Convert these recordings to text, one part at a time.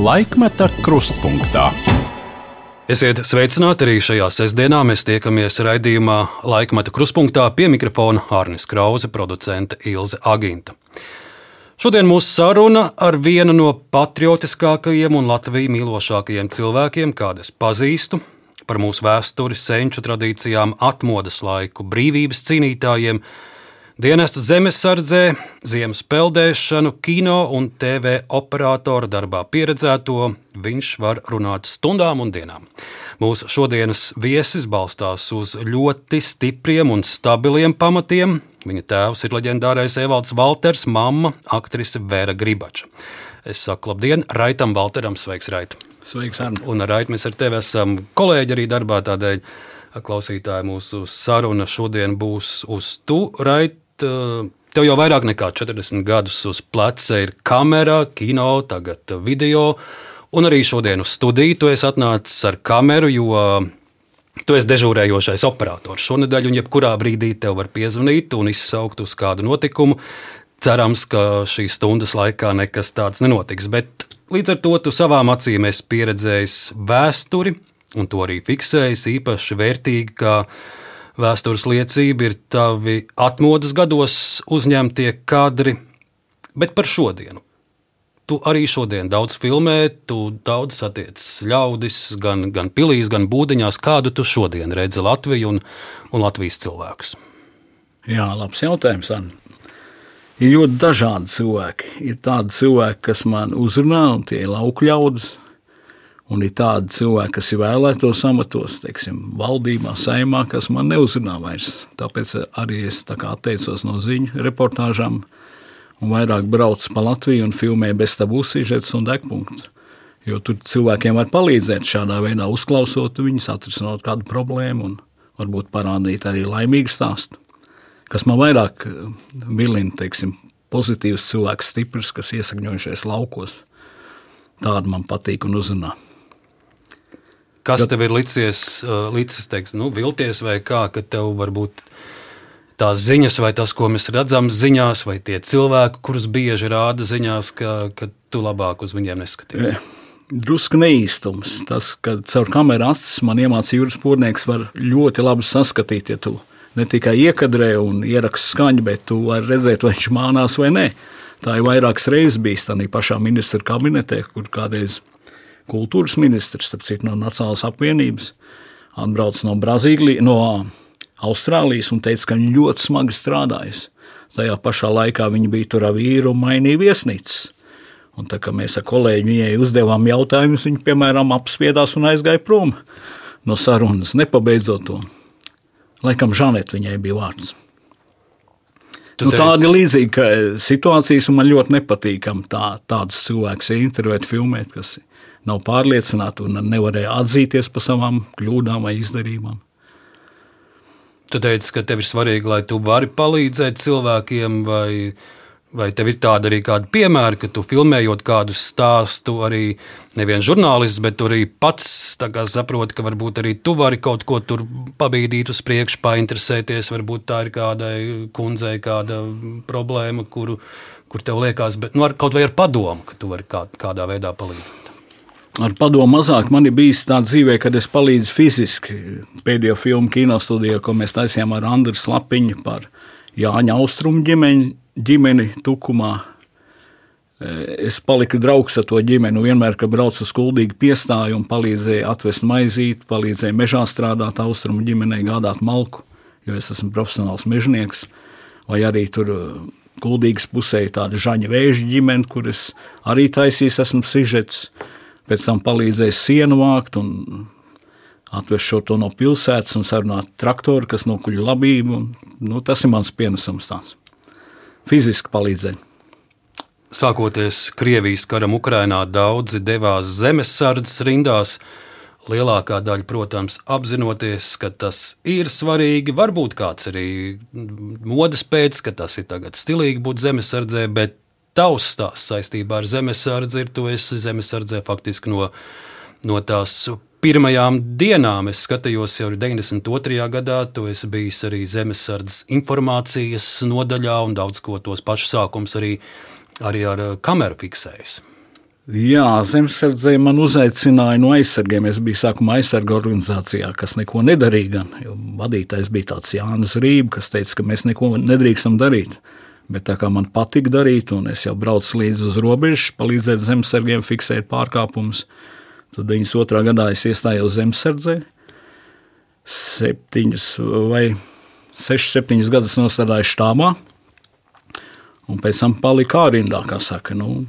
Laikmeta krustpunktā. Esiet sveicināti arī šajā sestdienā. Mēs tiekamies raidījumā Laikmeta krustpunktā pie mikrofona Hārnis Krause, producente Ilze Aginta. Šodien mūsu saruna ar vienu no patriotiskākajiem un Latviju mīlošākajiem cilvēkiem, kādus pazīstu, par mūsu vēsturi, senču tradīcijām, atmodas laiku, brīvības cīnītājiem, Dienestu zemesardzē, ziemas peldēšanu, kino un TV operatora darbā pieredzēto viņš var runāt stundām un dienām. Mūsu šodienas viesis balstās uz ļoti stipriem un stabiliem pamatiem. Viņa tēvs ir leģendārais Evalds Walters, mamma aktrise Vēra Gribača. Es saku labdien Raitam Walteram, sveiks Rait! Sveiks, Arne! Un Rait mēs ar tevi esam kolēģi arī darbā tādēļ. Klausītāji, mūsu saruna šodien būs uz tu, Rait, tev jau vairāk nekā 40 gadus uz pleca ir kamera, kino, tagad video. Un arī šodien uz studiju tu esi atnācis ar kameru, jo tu esi dežūrējošais operators šonadēļ, un jebkurā brīdī tev var piezvanīt un izsaukt uz kādu notikumu. Cerams, ka šīs stundas laikā nekas tāds nenotiks, bet līdz ar to tu savām acīm esi pieredzējis vēsturi, un to arī fiksējis īpaši vērtīgi, kā vēstures liecība ir tavi atmodas gados uzņemtie kadri, bet par šodienu. Tu arī šodien daudz filmē, tu daudz satiec ļaudis, gan, gan pilīs, gan būdiņās. Kādu tu šodien redzi Latviju un, un Latvijas cilvēkus? Jā, labs jautājums. An. Ir ļoti dažādi cilvēki. Ir tādi cilvēki, kas man uzrunā, un tie ir lauku ļaudis, Un ir tādi cilvēki, kas ir vēlētos amatos, teiksim, valdībā, saimā, kas man neuzrunā vairs. Tāpēc arī es tā atteicos no ziņu reportāžām un vairāk braucu pa Latviju un filmēju bez tabu sižetus un degpunktu. Jo tur cilvēkiem var palīdzēt šādā veidā, uzklausot viņus, atrisinot kādu problēmu un varbūt parādīt arī laimīgu stāstu. Kas man vairāk vilina, teiksim, pozitīvs cilvēks, stiprs, kas iesakņojušies laukos. Tāda man patīk un uzrunā. Kas tev ir licies, licis, teiks, nu, vilties vai kā, ka tev varbūt tās ziņas, vai tas, ko mēs redzam ziņās, vai tie cilvēki, kurus bieži rāda ziņās, ka, ka tu labāk uz viņiem neskaties? Drusku neīstums. Tas, ka caur kameru acis man iemācīja jūras pornieks, var ļoti labi saskatīt, ja tu ne tikai iekadrē un ieraksti skaņu, bet tu vari redzēt, vai viņš mānās vai nē. Tā ir vairākas reizes bijis tādā pašā ministra kabinetē, kur kādreiz kultūras ministrs, citu, no Nacionālās apvienības, atbraucis no Brazīlijas, no Austrālijas un teica, ka viņi ļoti smagi strādājas. Tajā pašā laikā viņi bija tur ar vīru un mainīja viesnīcas. Un tā kā mēs ar kolēģi viņai uzdevām jautājumus, viņa, piemēram, apspiedās un aizgāja prom no sarunas, nepabeidzot to. Laikam Žaneta viņai bija vārds. Tu nu, tāda līdzīga situācijas, un man ļoti nepatīkami tā, tādus cilvēkus intervēt, filmēt, kas nav pārliecināti un nevarēja atzīties par savām kļūdām vai izdarībām. Tu teici, ka tev ir svarīgi, lai tu vari palīdzēt cilvēkiem, vai, vai tev ir tāda arī kāda piemēra, ka tu filmējot kādu stāstu, arī neviens žurnālists, bet arī pats saproti, ka varbūt arī tu vari kaut ko tur pabīdīt uz priekšu, painteresēties. Varbūt tā ir kādai kundzei kāda problēma, kuru, kur tev liekas, bet nu, ar, kaut vai ar padomu, ka tu vari kā, kādā veidā palīdzēt ar padomu mazāk. Man ir bijis tā dzīvē, kad es palīdzu fiziski. Pēdējo filmu kinostudijā, ko mēs taisījām ar Andru Slapiņu par Jāņa Austrumu ģimeni, ģimeni Tukumā. Es paliku draugs ar to ģimeni. Vienmēr, kad braucu uz skuldīgi piestāju un palīdzēju atvest maizīti, palīdzēju mežā strādāt, austrumu ģimenei gādāt malku, jo es esmu profesionāls mežonieks. Vai arī tur Kuldīgas pusē ir tāda žaņa vēža ģimene, kuras arī taisīs, esmu sižets pēc tam palīdzēja sienu vākt un atvest šo to no pilsētas un sarunāt traktoru, kas nokuļ labību. Nu, tas ir mans pienesums tāds. Fiziski palīdzēt. Sākoties Krievijas karam Ukrainā, daudzi devās zemesardzes rindās. Lielākā daļa, protams, apzinoties, ka tas ir svarīgi. Varbūt kāds arī modes pēc, ka tas ir tagad stilīgi būt zemesardzē, bet tavs stāsts saistībā ar zemesardzi ir, tu esi zemesardzē faktiski no, no tās pirmajām dienām. Es skatījos jau 92. gadā, tu esi bijis arī zemesardzes informācijas nodaļā un daudz ko tos pašus sākums arī, arī ar kameru fiksējis. Jā, zemesardzē man uzaicināja no aizsargiem. Es biju sākumā aizsarga organizācijā, kas neko nedarīja. Vadītājs bija tāds Jānis Rība, kas teica, ka mēs neko nedrīkstam darīt. Bet tā kā man patika darīt, un es jau braucu līdzi uz robežas, palīdzēt zemesargiem fiksēt pārkāpumus, tad 92. gadā es iestājos zemesardzē. Septiņus vai sešus, septiņus gadus nostādīju štābā, un pēc tam palika ārindā, kā saka, nu,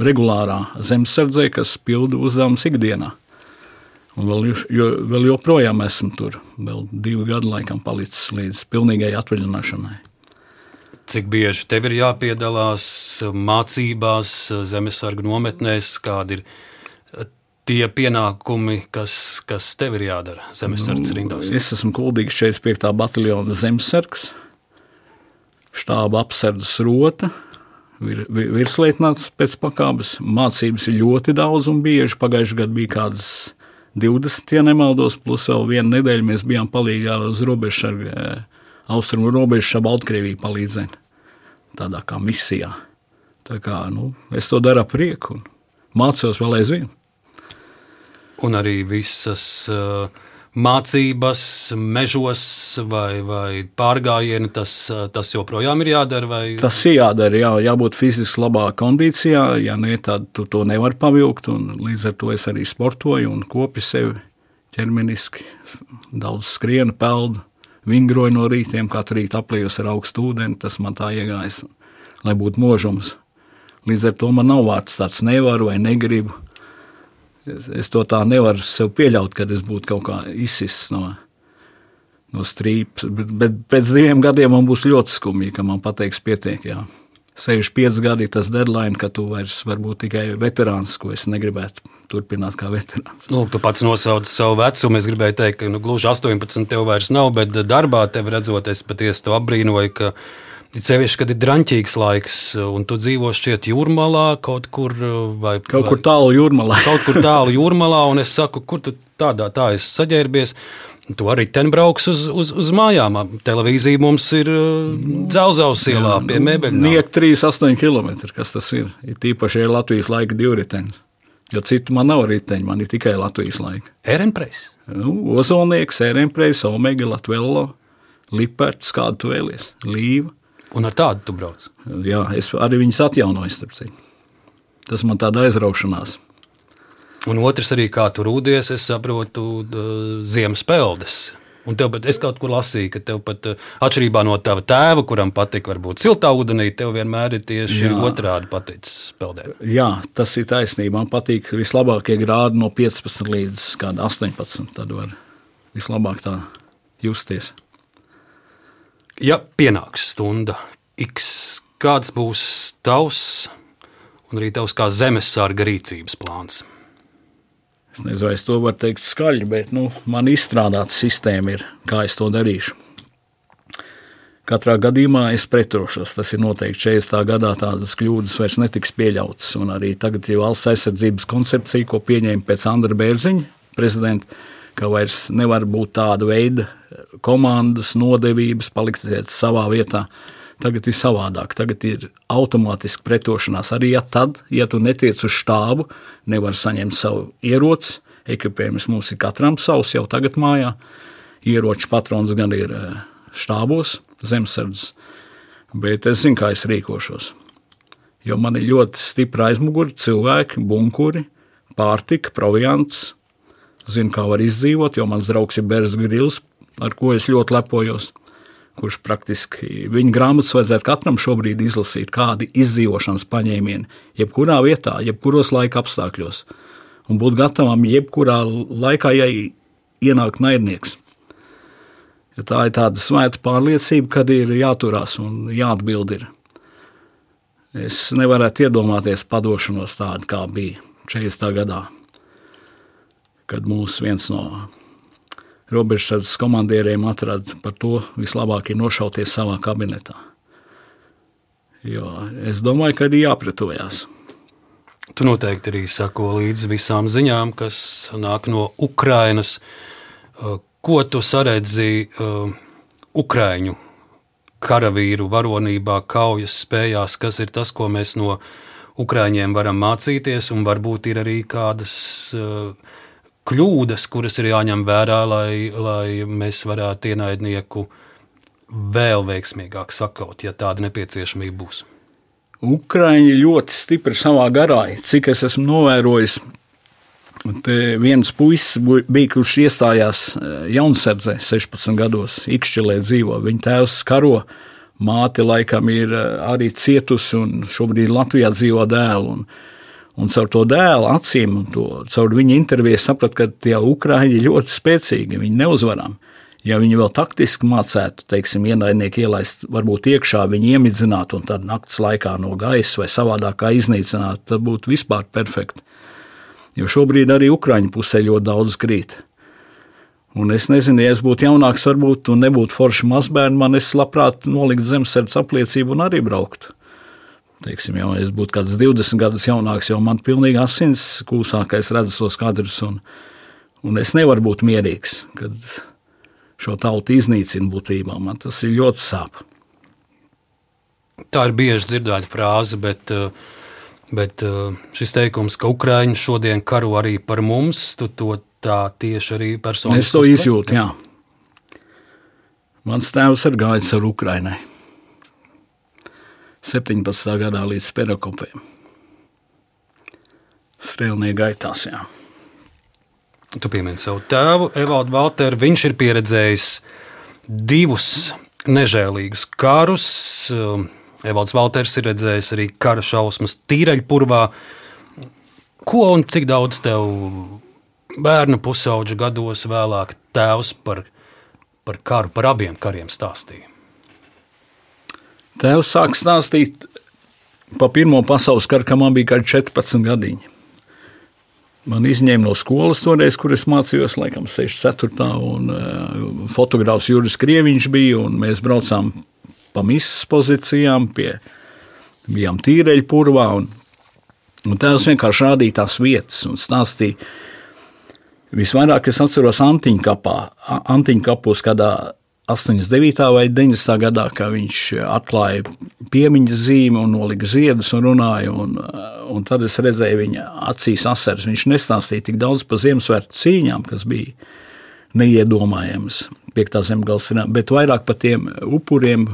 regulārā zemesardzē, kas pilda uzdevumus ikdienā. Un vēl, jo, vēl joprojām esmu tur. Vēl divi gadi laikam palicis līdz pilnīgai atvaļināšanai. Cik bieži tev ir jāpiedalās mācībās, zemesargu nometnēs, kādi ir tie pienākumi, kas, kas tev ir jādara zemesardzes nu, rindās? Es esmu kuldīgs 45. bataljona zemesargs, štāba apsardzes rota, vir, virslietnāts pēc pakāpes. Mācības ir ļoti daudz un bieži. Pagājušajā gadā bija kādas 20, ja nemaldos, plus vēl vienu nedēļu mēs bijām palīgā uz robežas ar austrumu robežu ap Baltkrieviju palīdzēt. Tādā kā misijā. Tā kā, nu, es to daru ar prieku un mācos vēl aizvien. Un arī visas uh, mācības, mežos vai, vai pārgājieni, tas, uh, tas joprojām ir jādara. Vai... Tas ir jādara, jā, jābūt fiziski labā kondīcijā. Ja nē, tad tu to nevar pavilkt. Līdz ar to es arī sportoju un kopi sevi ķermeniski. Daudz skrienu, peldu vingroju no rītiem, katru rītu apliejos ar augstu ūdeni, tas man tā iegājas, lai būtu možums. Līdz ar to man nav vārds tāds nevaru vai negribu. Es, es to tā nevaru sev pieļaut, kad es būtu kaut kā izsists no, no strīpas, bet, bet pēc diviem gadiem man būs ļoti skumji, ka man pateiks pietiek, jā. 65 gadi ir tas deadline, ka tu vairs vari būt tikai veterāns, ko es negribētu turpināt kā veterāns. Nu, tu pats nosauc savu vecumu. Es gribēju teikt, ka nu, gluži 18 tev vairs nav, bet darbā tev redzot, es patiesi to apbrīnoju. Ka... Ir sevišķi, kad ir drāmīgs laiks, un tu dzīvo šķiet jūrmalā, kaut kur, vai, kaut kur tālu jūrmalā. kaut kur tālu jūrmalā, un es saku, kur tu tādā tā esi saģērbies. Tu arī ten brauks uz, uz, uz mājām. Televīzija mums ir uh, dzelzceļa ielā pie nu, mēbeļiem. Niek 3,8 km. Kas tas ir? Ir tīpaši ir Latvijas laika divritenis. Jo citu man nav riteņi, man ir tikai Latvijas laika. Ērenpreis. Nu, Ozolnieks, Ērenpreis, Omega, Latvello, Liperts, kādu tu vēlies, Līva. Un ar tādu tu brauc? Jā, es arī viņas atjaunoju, starp citu. Tas man tāda aizraušanās. Un otrs arī, kā tu rūdies, es saprotu, ziemas peldes. Un tev pat, es kaut kur lasīju, ka tev pat atšķirībā no tava tēva, kuram patīk varbūt siltā ūdenī, tev vienmēr ir tieši Jā. otrādi paticis peldēt. Jā, tas ir taisnība. Man patīk vislabākie grādi no 15 līdz 18. Tad var vislabāk tā justies. Ja pienāks stunda X, kāds būs tavs un arī tavs kā zemesārga rīcības plāns? Es nezinu, vai es to varu teikt skaļi, bet nu, man izstrādāta sistēma ir, kā es to darīšu. Katrā gadījumā es pretošos. Tas ir noteikti 40. gadā tādas kļūdas vairs netiks pieļautas. Un arī tagad ir valsts aizsardzības koncepcija, ko pieņēma pēc Andra Bērziņa prezidenta, ka vairs nevar būt tāda veida komandas, nodevības, palikt savā vietā. Tagad ir savādāk. Tagad ir automātiski pretošanās. Arī ja tad, ja tu netiec uz štābu, nevar saņemt savu ieroci. Ekipējums mums ir katram savs jau tagad mājā. Ieroču patrons gan ir eh, štābos, zemesardzes. Bet es zinu, kā es rīkošos. Jo man ir ļoti stipra aizmugure, cilvēki, bunkuri, pārtika, proviants. Zinu, kā var izdzīvot, jo mans draugs ir Bērs Grils, ar ko es ļoti lepojos kurš praktiski viņa grāmatas vajadzētu katram šobrīd izlasīt, kādi izdzīvošanas paņēmieni, jebkurā vietā, jebkuros laika apstākļos, un būt gatavam jebkurā laikā, ja ienāk naidnieks. Ja tā ir tāda svēta pārliecība, kad ir jāturās un jāatbild. Ir. Es nevarētu iedomāties padošanos tādu, kā bija 40. gadā, kad mūsu viens no robežsardzes komandieriem atrada par to vislabāk ir nošauties savā kabinetā. Jo es domāju, ka ir jāpretojās. Tu noteikti arī sako līdzi visām ziņām, kas nāk no Ukrainas. Uh, ko tu saredzi uh, Ukraiņu karavīru varonībā, kaujas spējās, kas ir tas, ko mēs no Ukrāņiem varam mācīties, un varbūt ir arī kādas uh, kļūdas, kuras ir jāņem vērā, lai, lai mēs varētu ienaidnieku vēl veiksmīgāk sakaut, ja tāda nepieciešamība būs. Ukraiņi ļoti stipri savā garā, cik es esmu novērojis. Te viens puisis bija, kurš iestājās eh, Jaunzēdzē, 16 gados, Ikšķilē dzīvo. Viņa tēvs karo, māte laikam ir eh, arī cietusi un šobrīd Latvijā dzīvo dēlu. Un, un caur to dēlu acīm, to, caur viņa interviju saprat, ka tie ukrāņi ļoti spēcīgi, viņi neuzvarami. Ja viņi vēl taktiski mācētu, teiksim, ienaidnieku ielaist, varbūt iekšā viņi iemidzinātu un tad naktas laikā no gaisa vai savādāk iznīcināt, tad būtu vispār perfekti. Jo šobrīd arī Ukrāņu pusē ļoti daudz krīt. Un es nezinu, ja es būtu jaunāks, varbūt, un nebūtu forši mazbērni, man es labprāt noliktu zemesardze apliecību un arī brauktu. Teiksim, jau es būtu kāds 20 gadus jaunāks, jau man pilnīgi asins kūsākais redzes tos kadrus, un, un es nevaru būt mierīgs, kad šo tautu iznīcina būtībā. Man tas ir ļoti sāp. Tā ir bieži dzirdēta frāze, bet uh, Bet uh, šis teikums, ka Ukrāņi šodien karo arī par mums, tu to tā tieši arī personiski. Es to izjūtu, jā. Mans tēvs ir gājis ar Ukrainai. 17. gadā līdz Perakopiem. Strēlnieku gaitās, jā. Tu piemini savu tēvu, Evaldu Valteru. Viņš ir pieredzējis divus nežēlīgus karus. Uh, Evalds Valters ir redzējis arī kara šausmas tīreļpurvā. Ko un cik daudz tev bērnu pusauģa gados vēlāk tēvs par, par karu, par abiem kariem stāstīja? Tēvs sāk stāstīt par Pirmo pasaules karu, kad man bija kaut 14 gadiņi. Man izņēma no skolas toreiz, kur es mācījos, laikam, 64. un uh, fotogrāfs Juris Krieviņš bija, un mēs braucām pa misijas pozīcijām, pie, bijām tīreļu purvā. Un, un tēvs vienkārši rādīja tās vietas un stāstīja. Visvairāk es atceros Antiņkapā, Antiņkapos kādā 89. vai 90. gadā, kad viņš atklāja piemiņas zīmi un nolika ziedus un runāja. Un, un tad es redzēju viņa acīs asaras. Viņš nestāstīja tik daudz par Ziemassvētku cīņām, kas bija neiedomājams piektā zemgals, bet vairāk par tiem upuriem,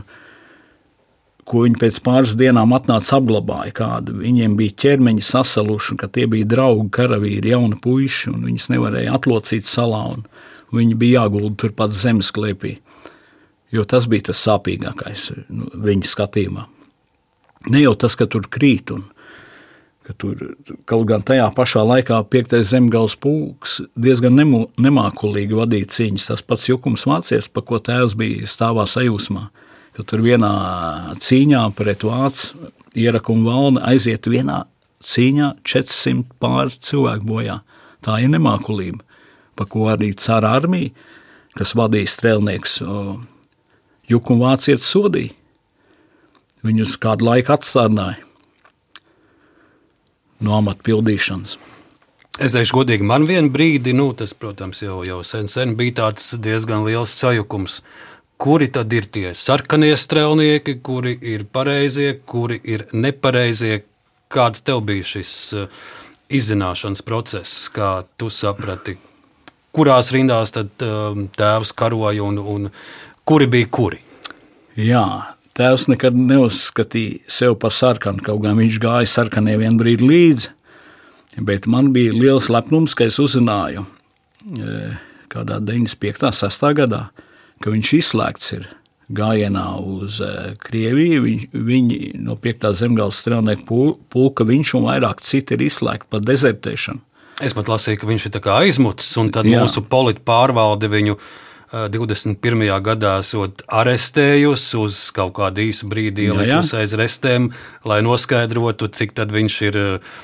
ko viņi pēc pāris dienām atnāca apglabāja. Kādu. Viņiem bija ķermeņi sasaluši, ka tie bija draugi, karavīri, jauni puiši, un viņus nevarēja atlocīt salā. Viņi bija jāgulda turpat zemes klēpī, jo tas bija tas sāpīgākais nu, viņa skatījumā. Ne jau tas, ka tur krīt, un ka tur kaut gan tajā pašā laikā piektais zemgals pulks diezgan nemākulīgi vadīja cīņas. Tas pats jukums mācījies, pa ko tēvs bija stāvā sajūsmā jo tur vienā cīņā pret vācu ierakumu valni aiziet vienā cīņā 400 pāri cilvēku bojā. Tā ir nemākulība, pa ko arī cara armija, kas vadīja strēlnieks, jukumu vācietis sodīja. Viņus kādu laiku atstādināja no amata pildīšanas. Es teikšu, godīgi, man vienā brīdī, nu, tas, protams, jau, jau sen, sen bija tāds diezgan liels sajukums kuri tad ir tie sarkanie strēlnieki, kuri ir pareizie, kuri ir nepareizie. Kāds tev bija šis eh, izzināšanas process, kā tu saprati, kurās rindās tad eh, tēvs karoja un, un kuri bija kuri? Jā, tēvs nekad neuzskatīja sevi par sarkanu, kaut gan viņš gāja sarkaniem vienu brīdi līdzi. Bet man bija liels lepnums, ka es uzzināju eh, kādā 95. 6. gadā, ka viņš izslēgts ir gājienā uz eh, Krieviju. Viņ, viņi no 5. zemgājas strēlnieku pulka, viņš un vairāk citi ir izslēgti par dezertēšanu. Es pat lasīju, ka viņš ir aizmucis, un tad Jā. mūsu politi pārvalde viņu 21. Eh, gadā esot arestējusi uz kaut kādu īsu brīdi, ielikusi aiz restēm, lai noskaidrotu, cik tad viņš ir eh,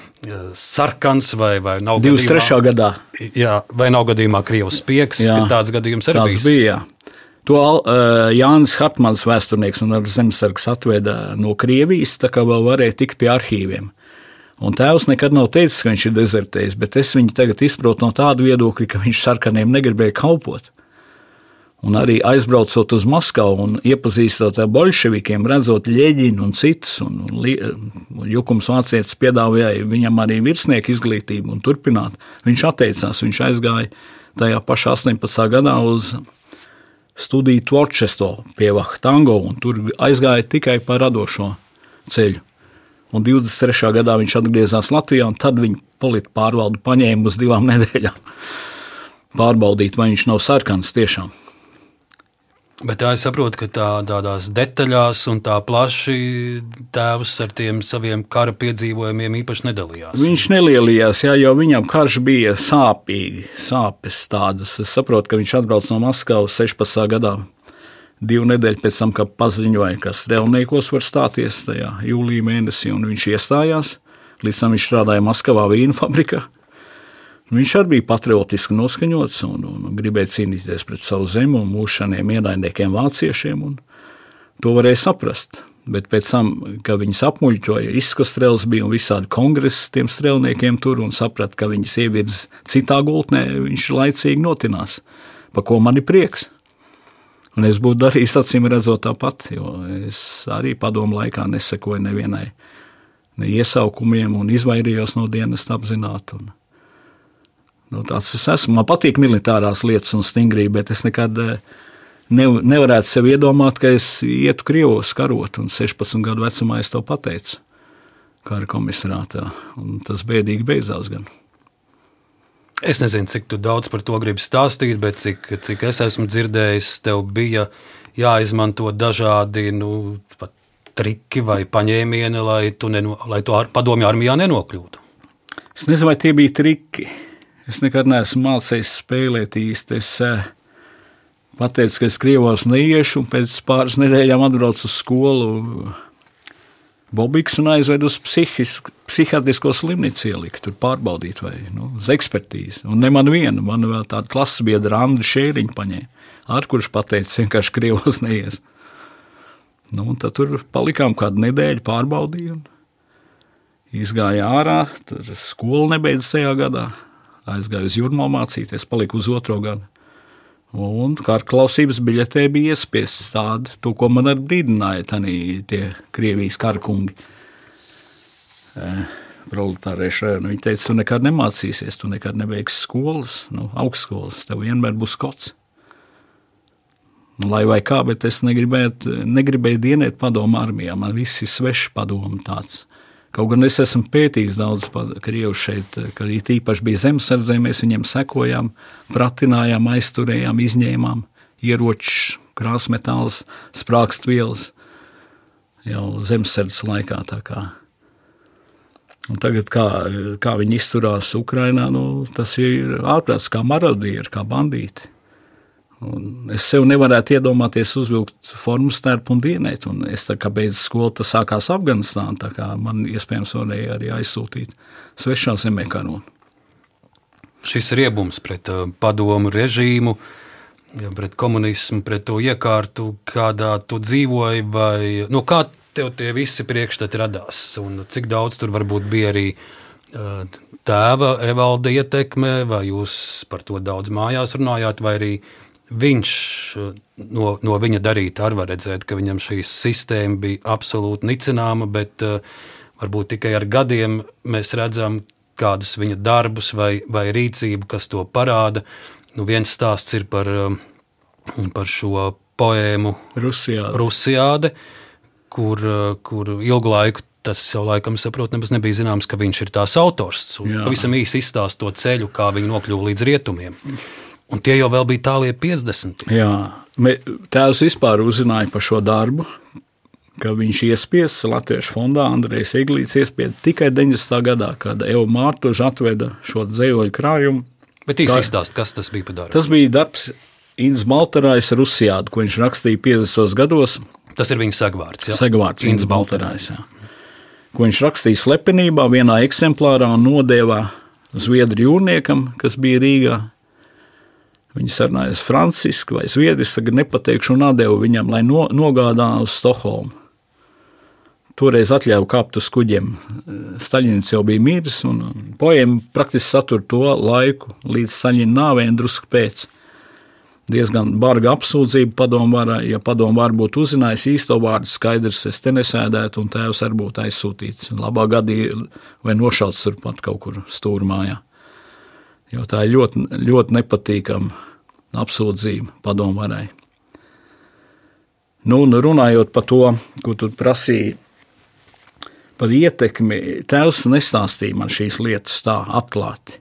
sarkans vai, vai nav 23. gadījumā, gadā. Jā, vai nav gadījumā Krievijas spiegs, ka tāds gadījums arī bijis. bija. Jā. To uh, Jānis Hartmans, vēsturnieks un zemesargs, atveda no Krievijas, tā kā vēl varēja tikt pie arhīviem. Un tēvs nekad nav teicis, ka viņš ir dezertējis, bet es viņu tagad izprotu no tāda viedokļa, ka viņš sarkaniem negribēja kalpot. Un arī aizbraucot uz Maskavu un iepazīstot ar bolševikiem, redzot Ļeģinu un citus, un, un Jukums Vācietis piedāvāja viņam arī virsnieku izglītību un turpināt. Viņš atteicās, viņš aizgāja tajā pašā 18. gadā uz studiju Tvorčesto pie Vahtango, un tur aizgāja tikai pa radošo ceļu. Un 23. gadā viņš atgriezās Latvijā, un tad viņa politika pārvaldu paņēma uz divām nedēļām. Pārbaudīt, vai viņš nav sarkans tiešām. Bet tā es saprotu, ka tā, tādās detaļās un tā plaši tēvs ar tiem saviem kara piedzīvojumiem īpaši nedalījās. Viņš nelielījās, jā, jo viņam karš bija sāpīgi, sāpes tādas. Es saprotu, ka viņš atbrauc no Maskavas 16. gadā. Divu nedēļu pēc tam, kad paziņoja, ka strēlniekos var stāties tajā jūlijā mēnesī, un viņš iestājās. Līdz tam viņš strādāja Maskavā vīnu fabrikā. Viņš arī bija patriotiski noskaņots un, un, gribēja cīnīties pret savu zemi un mūžiem ienaidniekiem, vāciešiem. To varēja saprast. Bet pēc tam, kad viņas apmuļķoja, izskastrēls bija un visādi kongresi tiem strēlniekiem tur un saprata, ka viņas ievirz citā gultnē, viņš laicīgi notinās. Pa ko man ir prieks? Un es būtu darījis acīm redzot tāpat, jo es arī padomu laikā nesekoju nevienai ne iesaukumiem un izvairījos no dienas apzināti. Nu, tāds es esmu. Man patīk militārās lietas un stingrība, bet es nekad eh, ne, nevarētu sev iedomāt, ka es ietu Krievos karot, un 16 gadu vecumā es to pateicu kara komisarātā. Tas bēdīgi beidzās gan. Es nezinu, cik daudz par to gribi stāstīt, bet cik, cik es esmu dzirdējis, tev bija jāizmanto dažādi nu, triki vai paņēmieni, lai tu, neno, lai tu ar, padomju armijā nenokļūtu. Es nezinu, vai tie bija triki. Es nekad neesmu mācījis spēlēt īsti. Es eh, pateicu, ka es Krievos neiešu, un pēc pāris nedēļām atbraucu uz skolu. Bobiks un aizvedu uz psihiatrisko slimnīcu ielikt, tur pārbaudīt, vai nu, uz ekspertīzi. Un ne man vienu, man vēl tāda klases biedra Andra Šēriņa paņēma, ar kurš pateica, vienkārši Krievos neies. Nu, tad tur palikām kādu nedēļu, pārbaudījām. Izgāja ārā, tad skola nebeidz tajā gadā aizgāju uz jūrmā mācīties, paliku uz otro gadu. Un kā ar klausības biļetē bija iespiests tādu, to, ko man arī brīdināja tanī, tie Krievijas karkungi. E, proletārieši, nu, viņi teica, tu nekad nemācīsies, tu nekad nebeigsi skolas, nu, augstskolas, tev vienmēr būs. Nu, lai vai kā, bet es negribēju, negribēju dienēt padomu armijā, man viss ir svešs padomu tāds. Kaut gan es esmu pētījis daudz krievu šeit, ka īpaši bija zemesardzē, mēs viņiem sekojām, pratinājām, aizturējām, izņēmām ieročus, krāsmetālus, sprākstvielas jau zemesardzes laikā. Un tagad, kā, kā viņi izturās Ukrajinā, nu, tas ir ārprāts, kā marodieri, kā bandīti. Un es sev nevarētu iedomāties uzvilkt formu stērpu un dienēt. Un es tā kā beidzu skolu, tas sākās Afganistānā. Man iespējams varēja arī aizsūtīt svešā zemē karonu. Šis riebums pret uh, padomu režīmu, pret komunismu, pret to iekārtu, kādā tu dzīvoji, vai nu, kā tev tie visi priekšstati radās, un cik daudz tur varbūt bija arī uh, tēva evalda ietekme, vai jūs par to daudz mājās runājāt, vai arī viņš no, no viņa darīta arī var redzēt, ka viņam šī sistēma bija absolūti nicināma, bet uh, varbūt tikai ar gadiem mēs redzam kādus viņa darbus vai, vai rīcību, kas to parāda. Nu, viens stāsts ir par, uh, par šo poēmu Rusijāde, Rusijāde kur, kur ilgu laiku tas jau laikam saprot, nemaz nebija zināms, ka viņš ir tās autors. Pavisam īsi izstāst to ceļu, kā viņi nokļuva līdz rietumiem. Un tie jau bija tālie 50. Jā, tēvs vispār uzzināja par šo darbu, ka viņš iespiests Latviešu fondā, Andrejs Eglīts iespieda tikai 90. gadā, kad Evo Mārtuža atveda šo dzējoļu krājumu. Bet īsi izstāst, kas tas bija par darbu? Tas bija darbs Inns Baltarājs Rusijādu, ko viņš rakstīja 50. gados. Tas ir viņa sagvārds, jā? Sagvārds Inns Baltarājs, jā. Ko viņš rakstīja slepenībā vienā eksemplārā un nodēvā Zviedru jūrniekam, kas bija Rīgā, Viņi sarunājās franciski vai zviedriski, tagad nepateikšu, un devu viņam, lai no, nogādātu uz Stokholmu. Toreiz atļāva kāpt uz kuģiem. Staļins jau bija miris, un poēma praktiski satur to laiku līdz Staļina nāvei un drusku pēc. diezgan barga apsūdzība padomvarai. Ja padomvara būtu uzzinājusi īsto vārdu, skaidrs, es te nesēdētu, un tēvs arī būtu aizsūtīts labā gadījumā vai nošauts turpat kaut kur stūrmājā. Jo tā ir ļoti, ļoti nepatīkama apsūdzība padomvarai. Nu, un runājot par to, ko tu prasīji par ietekmi, tēvs nestāstīja man šīs lietas tā atklāti.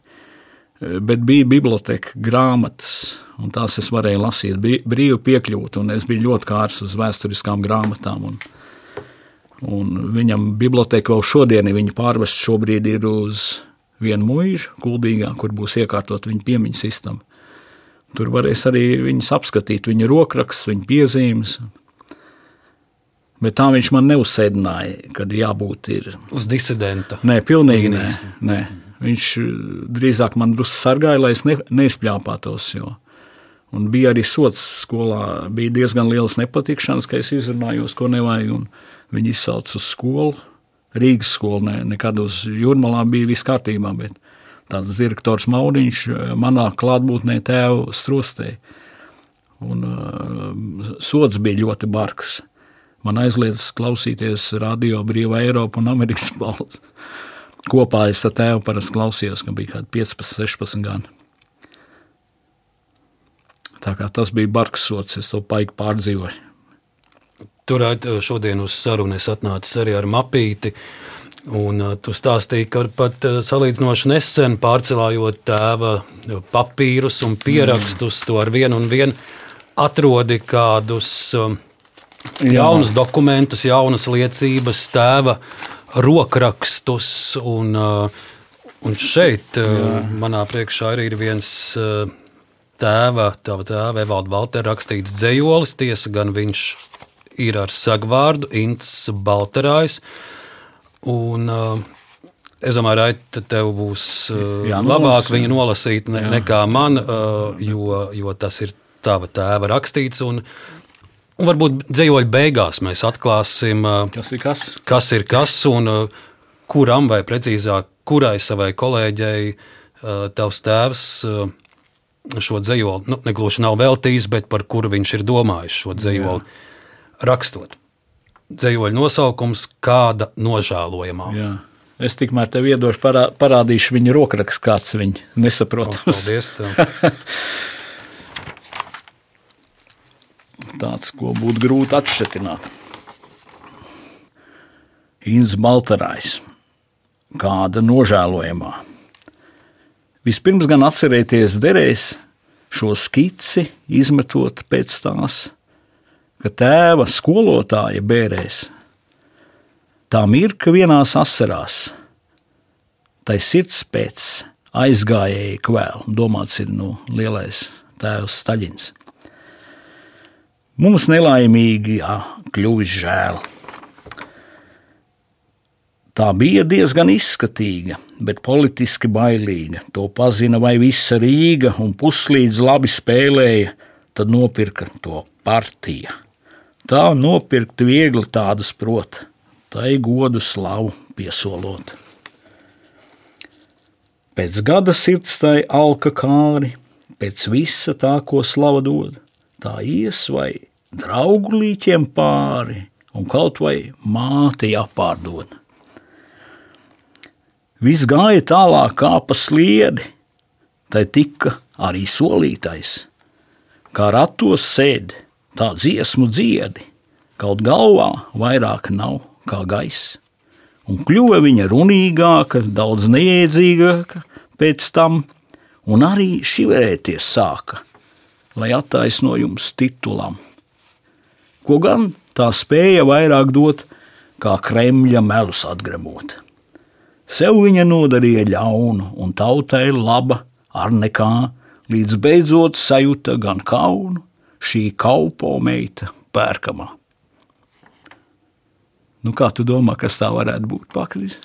Bet bija biblioteka, grāmatas, un tās es varēju lasīt, bija brīvi piekļūt, un es biju ļoti kārs uz vēsturiskām grāmatām. Un, un viņam biblioteka vēl šodien, viņa pārvest šobrīd ir uz vienu mūžu, kuldīgā, kur būs iekārtot viņa piemiņas sistēma. Tur varēs arī viņas apskatīt, viņa rokrakstus, viņa piezīmes. Bet tā viņš man neuzsēdināja, kad jābūt ir. Uz disidenta. Nē, pilnīgi nē. nē. Viņš drīzāk man drusku sargāja, lai es ne, neizpļāpātos. Jo. Un bija arī sots skolā, bija diezgan liels nepatikšanas, ka es izrunājos, ko nevajag. Viņi izsauca uz skolu, Rīgas skolu, ne, nekad uz jūrmalā bija viss kārtībā, tāds direktors Mauriņš manā klātbūtnē tēvu strostēja. Un uh, sots bija ļoti bargs man aizliedz klausīties radio Brīvā Eiropa un Amerikas balss. Kopā es ar tēvu parasti klausījos, ka bija kaut kādi 15, 16 gadi. Tā kā tas bija bargs sots, es to paiku pārdzīvoju. Turēt šodien uz sarunu es atnācu arī ar mapīti. Un uh, tu stāstīji, ka pat uh, salīdzinoši nesen pārcelājot tēva papīrus un pierakstus, mm. to ar vienu un vienu atrodi kādus jaunus dokumentus, jaunas liecības, tēva rokrakstus. Un, un šeit Jā. manā priekšā arī ir viens tēva, tava tēva Evalda Valtera rakstīts dzējolis. Tiesa gan viņš ir ar sagvārdu Ints Balterājs. Un, Es domāju, Raita, tev būs Jā, labāk viņu nolasīt ne, nekā man, jo, jo tas ir tava tēva rakstīts. Un, Un varbūt dzējoļu beigās mēs atklāsim, kas ir kas, kas, ir kas un kuram, vai precīzāk, kurai savai kolēģei tavs tēvs šo dzējoli, nu, negluži nav veltījis, bet par kuru viņš ir domājis šo dzējoli Jā. Rakstot. Dzējoļu nosaukums - kāda nožēlojamā. Jā. Es tikmēr tev iedošu, parā, parādīšu viņa rokrakstu, kāds viņa nesaprotams. Paldies! tāds, ko būtu grūti atšķirt. Inns Baltarājs, kāda nožēlojamā. Vispirms gan atcerieties derēs šo skici, izmetot pēc tās, ka tēva skolotāja bērēs. Tā mirka vienās asarās, tai sirds pēc aizgājēja kvēl, domāts ir nu, lielais tēvs Staļins. Mums nelaimīgi jā, kļuvis žēl. Tā bija diezgan izskatīga, bet politiski bailīga. To pazina vai visa Rīga, un puslīdz labi spēlēja, tad nopirka to partija. Tā nopirkt viegli tādas prot, tai godu slavu piesolot. Pēc gada sirds tai alka kāri, pēc visa tā, ko slava dod, tā ies vai draugu līķiem pāri un kaut vai māti jāpārdod. Viss gāja tālāk kā pa sliedi, tai tika arī solītais. Kā ratos sēdi, tā dziesmu dziedi, kaut galvā vairāk nav kā gaiss. Un kļuva viņa runīgāka, daudz neiedzīgāka pēc tam, un arī šiverēties sāka, lai attaisnojums titulam ko gan tā spēja vairāk dot, kā Kremļa melus atgremot. Sev viņa nodarīja ļaunu, un tautai laba ar nekā, līdz beidzot sajūta gan kaunu, šī kaupo meita pērkamā. Nu, kā tu domā, kas tā varētu būt pakris?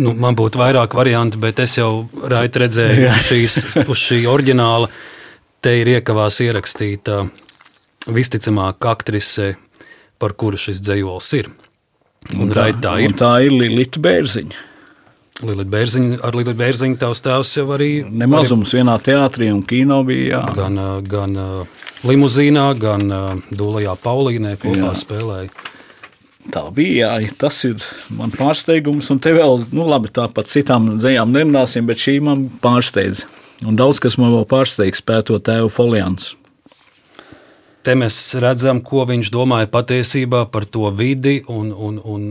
Nu, man būtu vairāk variantu, bet es jau redzēju, ka šīs, uz šī oriģināla te ir iekavās ierakstīta visticamāk aktrise, par kuru šis dzējols ir. Un, un tā, tā ir. Un tā ir Lilita Bērziņa. Lilita Bērziņa, ar Lilita Bērziņu tavs tēvs jau arī. Nemazums vienā teātrī un kino bija. Jā. Gan, gan limuzīnā, gan Dūlajā Paulīnē kopā Jā. spēlēja. Tā bija, jā, tas ir man pārsteigums, un te vēl, nu labi, tā par citām dzējām nerunāsim, bet šī man pārsteidz. Un daudz kas man vēl pārsteigs pētot tēvu foliants. Te mēs redzam, ko viņš domāja patiesībā par to vidi un, un, un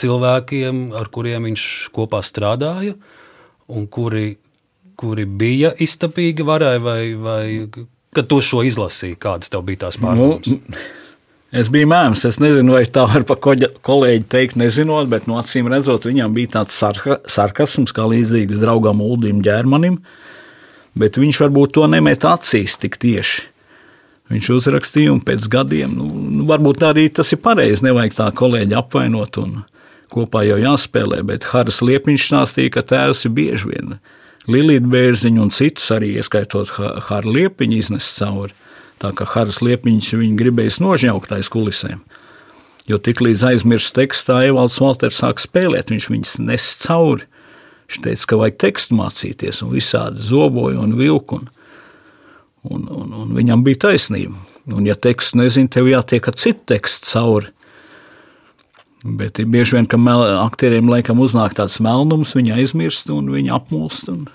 cilvēkiem, ar kuriem viņš kopā strādāja, un kuri, kuri bija iztapīgi varai, vai, vai kad tu šo izlasīji, kādas tev bija tās pārdomas? Nu, es biju mēms, es nezinu, vai tā var pa koļa- kolēģi teikt, nezinot, bet no acīm redzot, viņam bija tāds sarka, sarkasms, kā līdzīgs draugam Uldim ģērmanim, bet viņš varbūt to nemet acīs tik tieši. Viņš uzrakstīja, un pēc gadiem, nu, nu, varbūt arī tas ir pareizi, nevajag tā kolēģi apvainot, un kopā jau jāspēlē, bet Haras Liepiņš stāstīja, ka tēvs ir bieži vien Lilīta Bērziņu un citus arī, ieskaitot Ha- Haru Liepiņu, iznes cauri. Tā kā Haras Liepiņš viņu gribējis nožņaukt aiz kulisēm. Jo tik līdz aizmirst tekstā, Evalds Valters sāk spēlēt, viņš viņus nes cauri. Viņš teica, ka vajag tekstu mācīties, un visādi zoboja un vilku. Un, un, un, un viņam bija taisnība. Un, ja tekstu nezina, tev jātiek ar citu tekstu cauri. Bet ir bieži vien, ka mel, aktieriem laikam uznāk tāds melnums, viņi aizmirst un viņi apmulst. Un...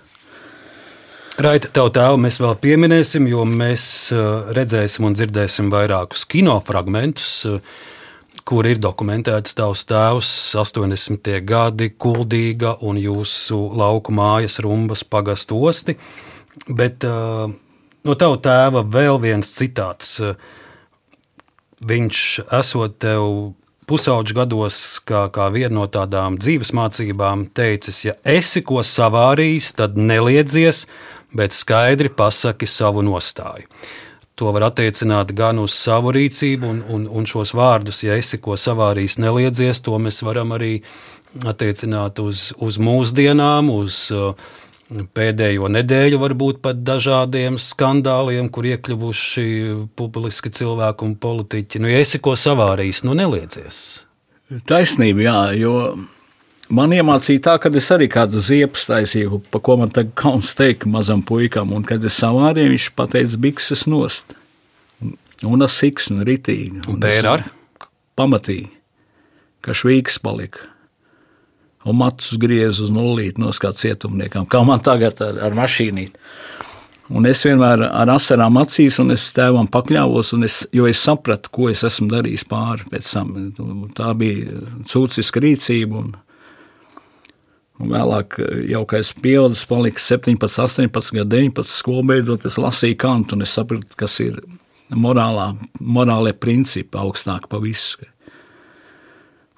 Raita, tev tēvu mēs vēl pieminēsim, jo mēs uh, redzēsim un dzirdēsim vairākus kinofragmentus, uh, kur ir dokumentēts tavs tēvs 80. gadi, kuldīga un jūsu lauku mājas rumbas pagastu osti. Bet uh, no tava tēva vēl viens citāts. Viņš esot tev pusauģu gados, kā, kā viena no tādām dzīves mācībām, teicis, ja esi ko savārījis, tad neliedzies, bet skaidri pasaki savu nostāju. To var attiecināt gan uz savu rīcību, un, un, un šos vārdus, ja esi ko savārījis, neliedzies, to mēs varam arī attiecināt uz, uz mūsdienām, uz uh, pēdējo nedēļu, varbūt pat dažādiem skandāliem, kur iekļuvuši publiski cilvēki un politiķi. Nu, ja esi ko savārījis, nu neliedzies. Taisnība, jā, jo man iemācīja tā, ka es arī kādu ziepes taisīju, pa ko man tagad kauns teikt mazam puikam, un kad es savārīju, viņš pateica bikses nost. Un- Un tas siks un ritīgi. Un es pēr ar? Pamatīgi, ka švīks palika. Un matus griez uz nulīti no kā cietumniekam, kā man tagad ar, ar mašīnīti. Un es vienmēr ar asarām acīs, un es tēvam pakļāvos, es, jo es sapratu, ko es esmu darījis pāri pēc tam. Tā bija cūciska rīcība. Un, un vēlāk, jau kad es pieaugu, palika 17, 18, 19 skolu beidzot, es lasīju kantu, un es sapratu, kas ir morālā, morālie principi augstāk pa visu.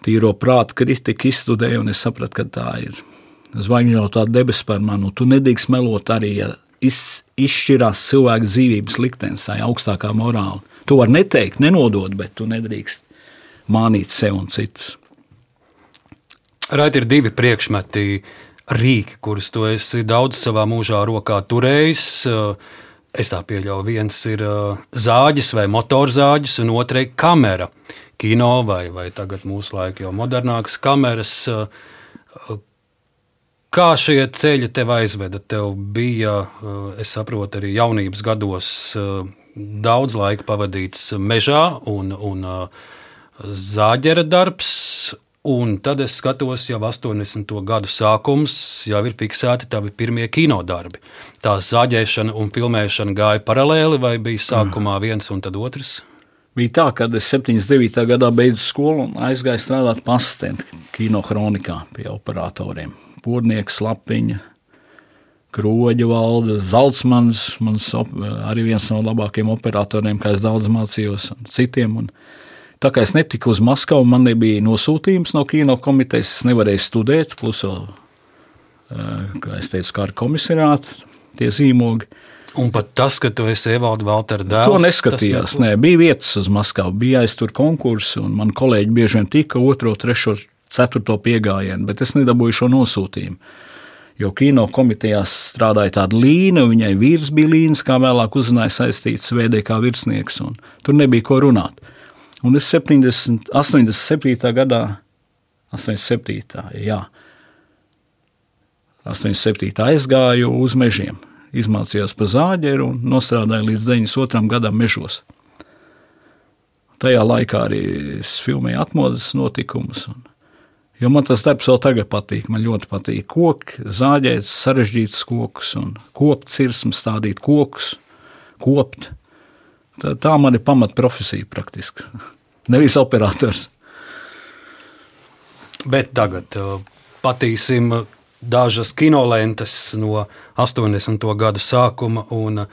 Tīro prātu kritiku izstudēju, un es sapratu, ka tā ir zvaigžņotā debesis par mani. un Tu nedrīkst melot arī, ja iz, izšķirās cilvēka dzīvības liktenis, tā augstākā morāla. To var neteikt, nenodot, bet tu nedrīkst mānīt sev un citus. Raiti ir divi priekšmeti, rīki, kurus tu esi daudz savā mūžā rokā turējis. Es tā pieļauju, viens ir uh, zāģis vai motorzāģis, un otrs ir kamera. Kino vai, vai tagad mūsu laikā jau modernākas kameras. uh, Kā šie ceļi tev aizveda? Tev bija, uh, es saprotu, arī jaunības gados uh, daudz laika pavadīts mežā un, un zāģera darbs. Un tad es skatos, jau 80. gadu sākums, jau ir fiksēti tavi pirmie kinodarbi. Tā zāģēšana un filmēšana gāja paralēli, vai bija sākumā viens un tad otrs? Bija tā, ka es 79. gadā beidzu skolu un aizgāju strādāt par asistentu kino kronikā pie operatoriem. Pūrnieks, lapiņa, kroģa valde, Zaltsmans, mans op- arī viens no labākajiem operatoriem, kā es daudz mācījos, un citiem. Un tā kā es netiku uz Maskavu, man nebija nosūtījums no kino komitejas, es nevarēju studēt, plus vēl, eh, kā es teicu, kā ar komisionātu tie zīmogi. Un pat tas, ka tu esi Evalda Valtera dēls. To neskatījās. Nē, bija vietas uz Maskavu, bija aiztur konkursi, un man kolēģi bieži vien tika otro, trešo, ceturto piegājienu, bet es nedabūju šo nosūtījumu. Jo kino komitejās strādāja tāda līnija, viņai vīrs bija līnijas, kā vēlāk uzzināja saistīts VDK virsnieks, un tur nebija ko runāt. Un es 70, 87. gadā, 87. jā, 87. aizgāju uz mežiem. Izmācījos pa zāģeru un nostrādāju līdz 92. gadam mežos. Tajā laikā arī es filmēju atmodas notikumus. Un, jo man tas darbs vēl tagad patīk. Man ļoti patīk koki, zāģēt sarežģītus kokus un kopt cirsmu, stādīt kokus, kopt. Tā, tā man ir pamatprofesija praktiski. Nevis operators. Bet tagad uh, patīsim dažas kinolentes no 80. gadu sākuma. Un,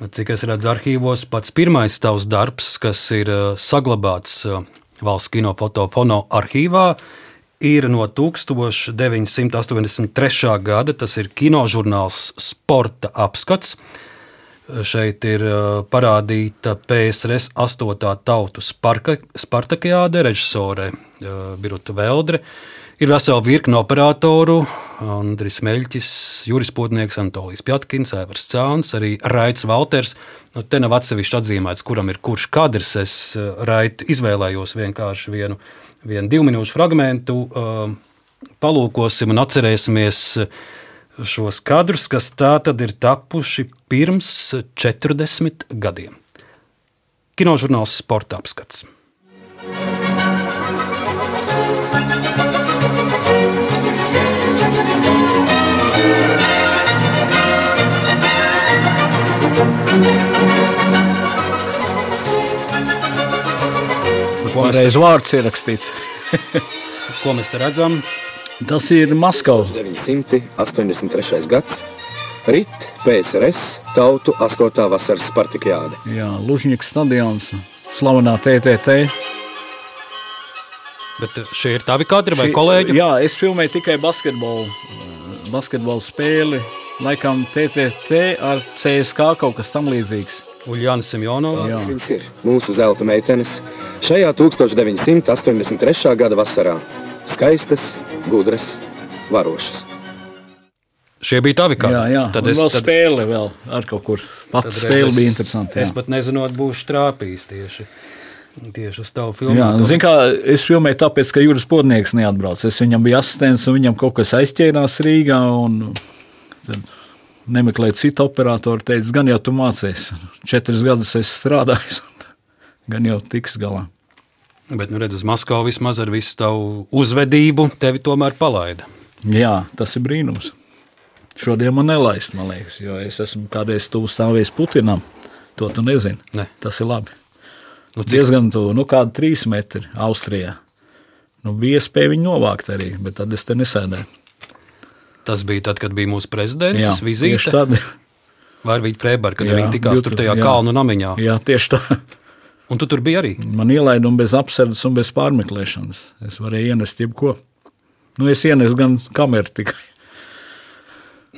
cik es redzu arhīvos, pats pirmais tavs darbs, kas ir saglabāts valsts kinofotofono arhīvā, ir no 1983. gada. Tas ir kinožurnāls Sporta apskats. Šeit ir parādīta PSRS 8. tautu Spartakiāde, režisore Biruta Veldre. Ir vesela virkne operatoru, Andris Meļķis, Juris Potnieks, Antolijas Pjatkins, Evers Cāns, arī Raits Valters. Nu, te nav atsevišķi atzīmēts, kuram ir kurš kadrs. Es eh, Rait izvēlējos vienkārši vienu, vienu divu minūšu fragmentu. Eh, palūkosim un atcerēsimies šos kadrus, kas tā tad ir tapuši pirms 40 gadiem. Kinožurnāls Sporta apskats. Pareizi vārds ierakstīts. Ko mēs te redzam? Tas ir Maskavas. 983. gads. Rīt PSRS tautu 8. vasaras Spartakiāde. Jā, Lužņiks stadions, slavenā TTT. Bet šie ir tavi kadri vai kolēģi? Jā, es filmēju tikai basketbolu, basketbolu spēli. Laikam TTT ar CSK kaut kas tam līdzīgs. Uljāna Simjonova. Jā. Viņas ir mūsu zelta meitenes. Šajā 1983. gada vasarā skaistas, gudras, varošas. Šie bija tavi kādi. Jā, jā. Tad Un es vēl tad, spēle vēl ar kaut kur. Pats spēle es, bija interesanti. Es jā. pat nezinot, būšu trāpījis tieši, tieši uz tavu Jā, filmu. zin, kā, es filmēju tāpēc, ka Juris Podnieks neatbrauca. Es viņam biju asistents, un viņam kaut kas aizķērās Rīgā. Nemeklēju citu operatoru. Teicu, gan jau tu mācies. Četrus gadus es strādāju, gan jau tiks galā. Bet, nu, redz, uz Maskavu vismaz ar visu tavu uzvedību tevi tomēr palaida. Jā, tas ir brīnums. Šodien man nelaist, man liekas, jo es esmu kādreiz tuvu stāvējis Putinam. To tu nezini. Ne. Tas ir labi. Nu, cik, Diezgan tuvu, nu, kādi trīs metri Austrijā. Nu, bija iespēja viņu novākt arī, bet tad es te nesēdēju. tas bija tad, kad bija mūsu prezidents tieši vizīte. tad. Vai arī Freiberga, kad Jā, viņi tikās tur tajā jā. kalnu namiņā. Jā, tieši tā. Un tu tur biji arī. Man ielaida bez apsardzes un bez pārmeklēšanas. Es varēju ienest jebko. Nu, es ienesu gan kameru tikai.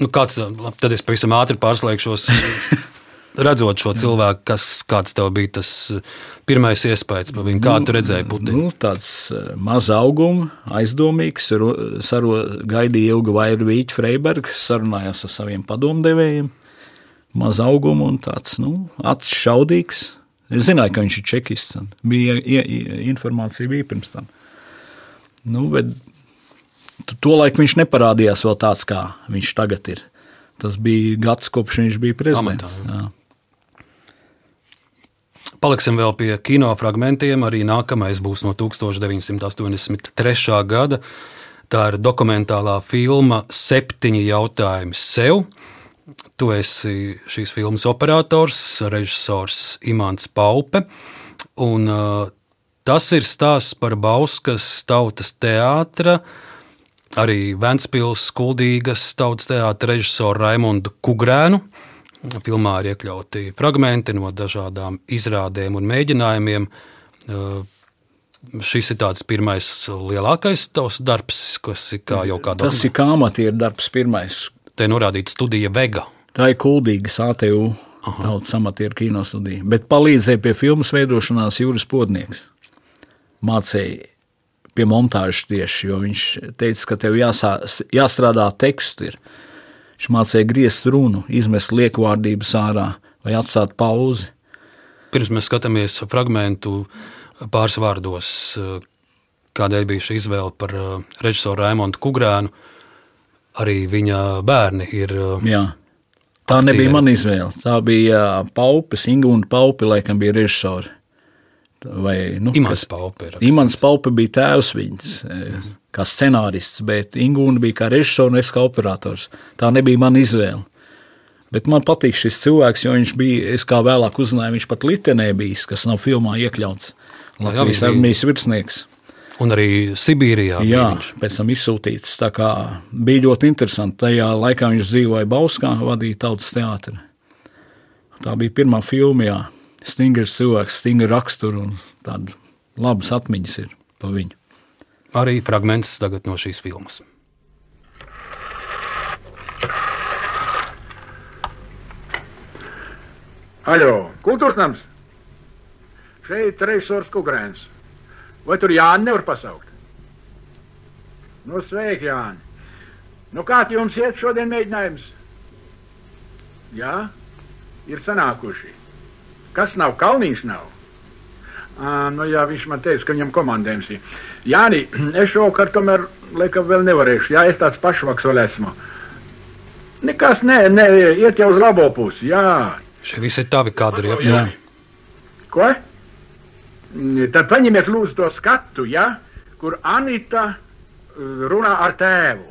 Nu, kāds, labi, tad es pavisam ātri pārslēgšos. Redzot šo cilvēku, kas kāds tev bija tas pirmais iespējas par viņu, kādu tu redzēji Putinu. Nu, tāds eh, maz auguma, aizdomīgs, ro- saro, gaidīja ilgu vairu Vīķu Freibergu, sarunājās ar saviem padomdevējiem. Maz auguma un tāds nu, acis šaudīgs. Es zināju, ka viņš ir čekists. Bija ie, ie, informācija bija pirms tam. Nu, bet tu- to laiku viņš neparādījās vēl tāds, kā viņš tagad ir. Tas bija gads, kopš viņš bija prezidents. Amatā. Paliksim vēl pie kino fragmentiem. Arī nākamais būs no 1983. gada. Tā ir dokumentālā filma Septiņi jautājumi sev. Tu esi šīs filmas operators, režisors Imants Paupe. Un, uh, tas ir stāsts par Bauskas tautas teātra, arī Ventspils skuldīgas tautas teātra režisoru Raimondu Kugrēnu. Filmā ir iekļauti fragmenti no dažādām izrādēm un mēģinājumiem. Šis ir tāds pirmais lielākais tavs darbs, kas ir kā jau kādā Tas ir kā amatieru darbs pirmais, Te norādīts studija Vega. Tā ir kuldīga ATU, tautas amatieru kino studija. Bet palīdzēja pie filmas veidošanās Jūras Podnieks. Mācīja pie montāžas tieši, jo viņš teica, ka tev jāsā, jāstrādā tekstu. Ir. Viņš mācīja griezt runu, izmest liekvārdības ārā vai atstāt pauzi. Pirms mēs skatāmies fragment pāris vārdos, kādēļ bija šī izvēle par uh, režisoru Raimondu Kugrēnu. arī viņa bērni ir. uh, Jā. Tā Aktieri. nebija mana izvēle. Tā bija Paupes, Ingūna Paupe, laikam bija režisori. Vai, nu, Imants Paupe. Imants Paupe bija tēvs viņas, e, kā scenārists, bet Ingūna bija kā režisors un es kā operators. Tā nebija mana izvēle. Bet man patīk šis cilvēks, jo viņš bija, es kā vēlāk uzzināju, viņš pat Litenē bijis, kas nav filmā iekļauts. Latvijas armijas virsnieks. Un arī Sibīrijā. Jā, pēc tam izsūtīts. Tā kā bija ļoti interesanti. Tajā laikā viņš dzīvoja Bauskā, vadīja tautas teātri. Tā bija pirmā filma, jā. Stingrs cilvēks, stingra rakstura un tāda labas atmiņas ir pa viņu. Arī fragments tagad no šīs filmas. Aļo, kultūras nams. Šeit režisors Kukrēns. Vai tur Jāni nevar pasaukt? Nu, sveiki, Jāni. Nu, kā jums iet šodien mēģinājums? Jā, ir sanākuši. Kas nav? Kalniņš nav. À, nu, jā, viņš man teica, ka viņam komandējums ir. Jāni, es šovakar tomēr, laikam, vēl nevarēšu. Jā, es tāds pašvaks vēl esmu. Nekas, nē, nē, iet jau uz labo pusi. Jā, Šie visi ir tavi kadri. Ja? Jā, Ko? Tad paņemiet lūdzu to skatu, ja, kur Anita uh, runā ar tēvu.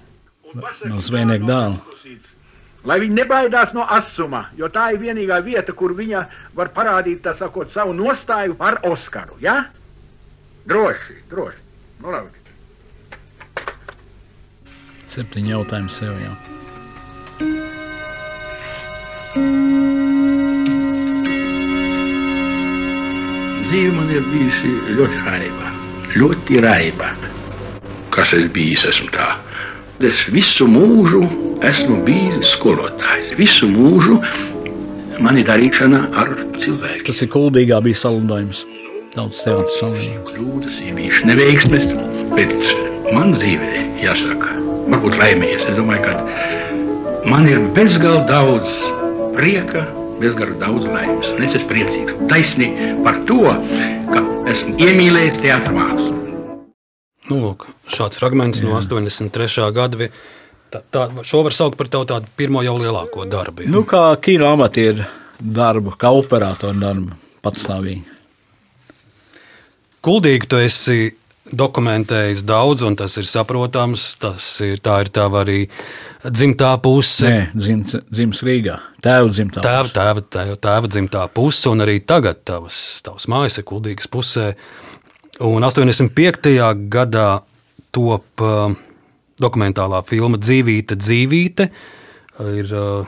no zvejnieka dēla. Lai viņi nebaidās no asuma, jo tā ir vienīgā vieta, kur viņa var parādīt tā sakot, savu nostāju par Oskaru. Ja? Droši, droši. Nu, labi. Septiņi jautājumi sev. Jā. Dzīve man ir bijusi ļoti raiba. Ļoti raiba. Kas es bijis, esmu tā. Es visu mūžu esmu bijis skolotājs. Visu mūžu man ir darīšana ar cilvēkiem. Tas ir kuldīgā bija salidojums. Tautas teātris salidojums. Kļūdas bijušas neveiksmes, bet man dzīvē, jāsaka, varbūt laimējies. Es domāju, ka man ir bezgalīgi daudz prieka, bezgalīgi daudz laimes. Un es esmu priecīgs taisni par to, ka esmu iemīlējis teātrus mākslu. Nu, lūk, šāds fragments Jā. no 83. gada. Tā, tā, šo var saukt par tādu pirmo jau lielāko darbu. Ja? Nu, kā kino amatieru darbu, kā operatoru darbu, patstāvīgi. Kuldīgi tu esi dokumentējis daudz, un tas ir saprotams. Tas ir, tā ir tava arī dzimtā puse. Nē, dzims, dzims Rīgā. Tēva dzimtā. Tēva, tēva, tēva, tēva dzimtā puse, un arī tagad tavas, tavas mājas ir kuldīgas pusē. Un 85. gadā top uh, dokumentālā filma Dzīvīte, dzīvīte. Ir uh,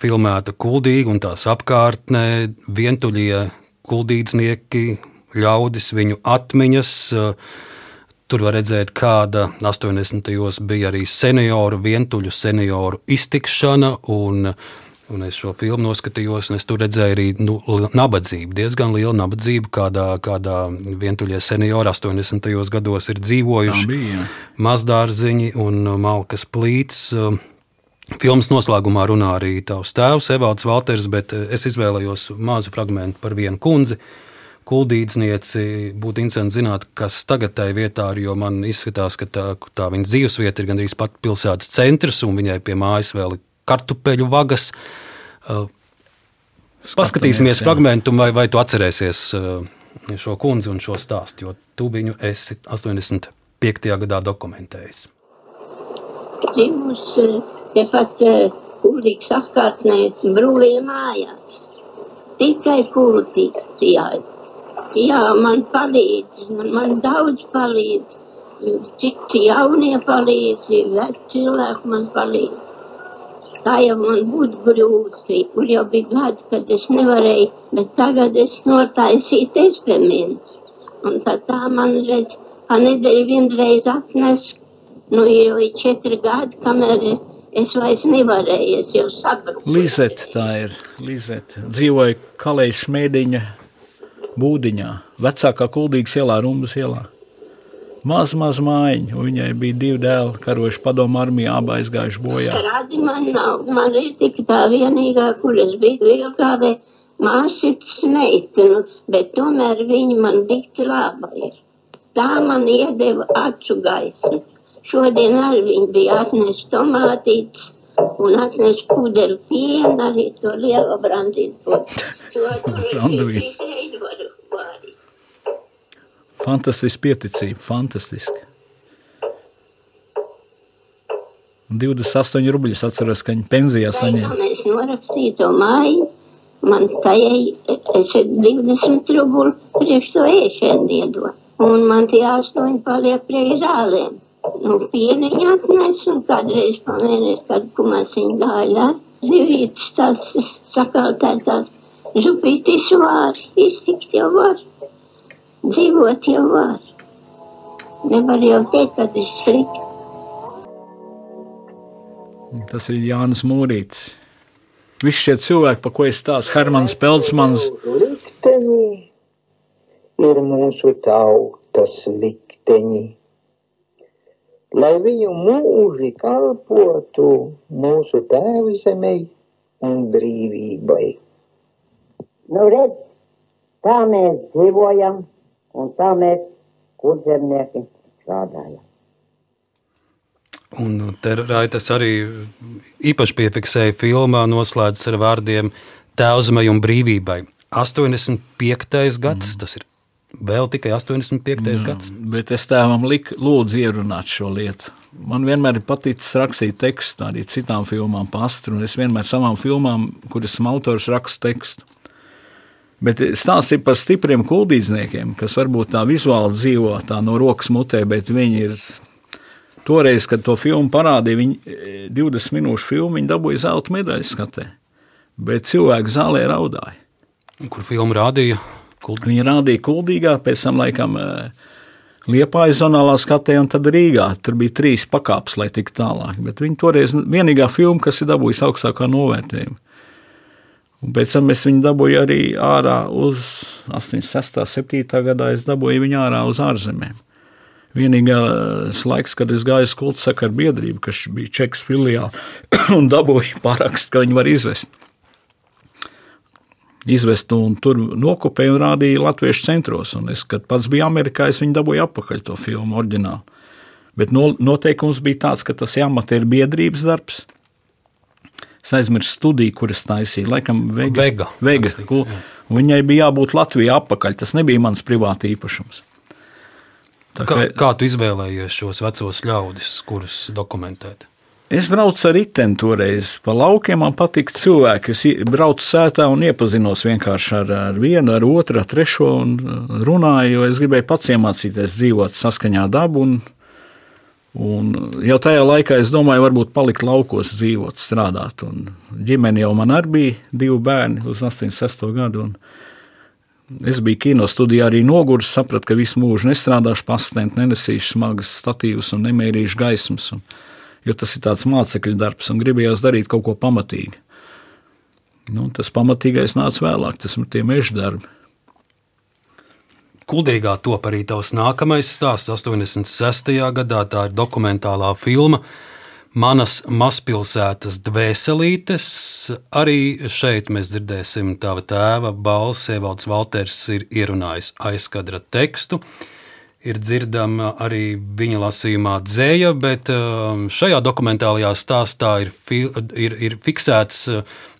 filmēta kuldīgi un tās apkārtnē, vientuļie kuldīdznieki, ļaudis, viņu atmiņas. Uh, Tur var redzēt, kāda 80. gados bija arī senioru, vientuļu senioru iztikšana. Un, un es šo filmu noskatījos, un es tur redzēju arī nu, nabadzību, diezgan lielu nabadzību, kādā, kādā vientuļie seniori 80. gados ir dzīvojuši. Mazdārziņi un malkas plīts. Filmas noslēgumā runā arī tavs tēvs, Evalds Valters, bet es izvēlējos mazu fragment par vienu kundzi. Kuldīdznieci būtu interesanti zināt, kas tagad tajā vietā ir, jo man izskatās, ka tā, tā viņa dzīvesvieta ir gandrīz pat pilsētas centrs, un viņai pie mājas vēl ir kartupeļu vagas. Uh, Paskatīsimies jā. fragment, vai, vai tu atcerēsies uh, šo kundzi un šo stāstu, jo tu viņu esi 85. gadā dokumentējis. dzimusi tepat Kulīgas apkārtnē brūvīja mājās. Tikai kultīgi, jā. Jā, man palīdz, man, man daudz palīdz. Citi jaunie palīdz, veci cilvēki man palīdz. Tā jau man būtu grūti, un jau bija gadi, kad es nevarēju, bet tagad es notaisīju testamentu. Un tad tā man redz, pa nedēļu vienreiz atnes, nu jau ir četri gadi, kamēr es vairs nevarēju, es jau saprotu. Lizete, tā ir. Lizete. Dzīvoja Kalējas smēdiņa būdiņā, vecākā kuldīgas ielā, Rumbas ielā. Maz, maz mājiņa, viņai bija divi dēli, karojuši padomu armijā, abi aizgājuši bojā. Rādi man nav, man ir tik tā vienīgā, kur es biju vēl kādai māsītas meitinu, bet tomēr viņa man dikti laba ir. Tā man iedeva acu gaismu. Šodien arī viņi bija atnesi tomātītes un atnesi pudeli pienu, arī to lielo brandīnu pudeli. To, to es Brandvīnu. trīs reizes varu vārīt. Fantastiski pieticība, fantastiski. Un 28 rubļus atceros, ka viņi pensijā saņēma. mēs norakstīju to māju, man tajai es 20 rubuli priekš to ēšanu iedod. Un man tie astoņi paliek priekš zālēm. Nu, pieniņu atnes un kādreiz pamēnēs, kad kumasiņu gāja ar zivītes, tās sakaltētās župītis var, iztikt jau var, dzīvot jau var. Nevar jau teikt, ka tas ir slikti. Tas ir Jānis Mūrītis. Visi šie cilvēki, pa ko es stāstu, Hermans Peltsmans, likteni ir mūsu tautas likteņi. Lai viņu mūži kalpotu mūsu tēvu zemei un brīvībai. Nu, redz, tā mēs dzīvojam un tā mēs kurzemnieki strādājam. Un te Raitas arī īpaši piefiksēja filmā, noslēdzas ar vārdiem Tēvzemai un brīvībai. 85. gads, mm. tas ir vēl tikai 85. Jā, gads. bet es tēvam liku, lūdzu, ierunāt šo lietu. Man vienmēr ir paticis rakstīt tekstu, arī citām filmām, un es vienmēr savām filmām, kuras esmu autors, rakstu tekstu. Bet stāsts ir par stipriem kuldīdzniekiem, kas varbūt tā vizuāli dzīvo tā no rokas mutē, bet viņi ir Toreiz, kad to filmu parādīja, viņi 20 minūšu filmu, dabūja zelta medaļu skatē. Bet cilvēki zālē raudāja. Kur filmu rādīja? Kult. Viņi rādīja Kuldīgā, pēc tam laikam Liepājas zonālā skatē un tad Rīgā. Tur bija trīs pakāpes, lai tiktu tālāk. Bet viņi toreiz vienīgā filma, kas ir dabūjusi augstākā novērtējuma. Un pēc tam es viņu dabūju arī ārā uz 86. 7. gadā, es dabūju viņu ārā uz ārzemēm. Vienīgais laiks, kad es gāju uz kultu sakaru biedrību, kas bija Čekas filiāli, un dabūju parakstu, ka viņi var izvest. Izvest un tur nokopēja un rādīja Latviešu centros. Un es, kad pats biju Amerikā, es viņu dabūju atpakaļ to filmu oriģinālu. Bet no, noteikums bija tāds, ka tas jāmatē ir biedrības darbs. Es aizmirsu studiju, kuras taisīja, laikam, Vega. Vega. Vega. Vega. Viņai bija jābūt Latvijā atpakaļ. Tas nebija mans privāti īpašums. Tā kā, kā tu izvēlējies šos vecos ļaudis, kurus dokumentēt? Es braucu ar riteni toreiz pa laukiem. Man patīk cilvēki. Es braucu sētā un iepazinos vienkārši ar, ar vienu, ar otru, ar trešo un runāju, jo es gribēju pats iemācīties dzīvot saskaņā dabu. Un, un jau tajā laikā es domāju, varbūt palikt laukos, dzīvot, strādāt. Un ģimene jau man arī bija divi bērni uz 86. gadu. Es biju kino studijā arī noguris, sapratu, ka visu mūžu nestrādāšu pastāvēt, nenesīšu smagas statīvas un nemērīšu gaismas. Un, jo tas ir tāds mācekļu darbs un gribējās darīt kaut ko pamatīgi. Nu, tas pamatīgais nāca vēlāk, tas ir tie meža darbi. Kuldīgā top arī tavs nākamais stāsts 86. gadā. Tā ir dokumentālā filma Manas mazpilsētas dvēselītes. Arī šeit mēs dzirdēsim tava tēva balsi. Evalds Valters ir ierunājis aizkadra tekstu. Ir dzirdama arī viņa lasījumā dzēja, bet šajā dokumentālajā stāstā ir, ir, ir fiksēts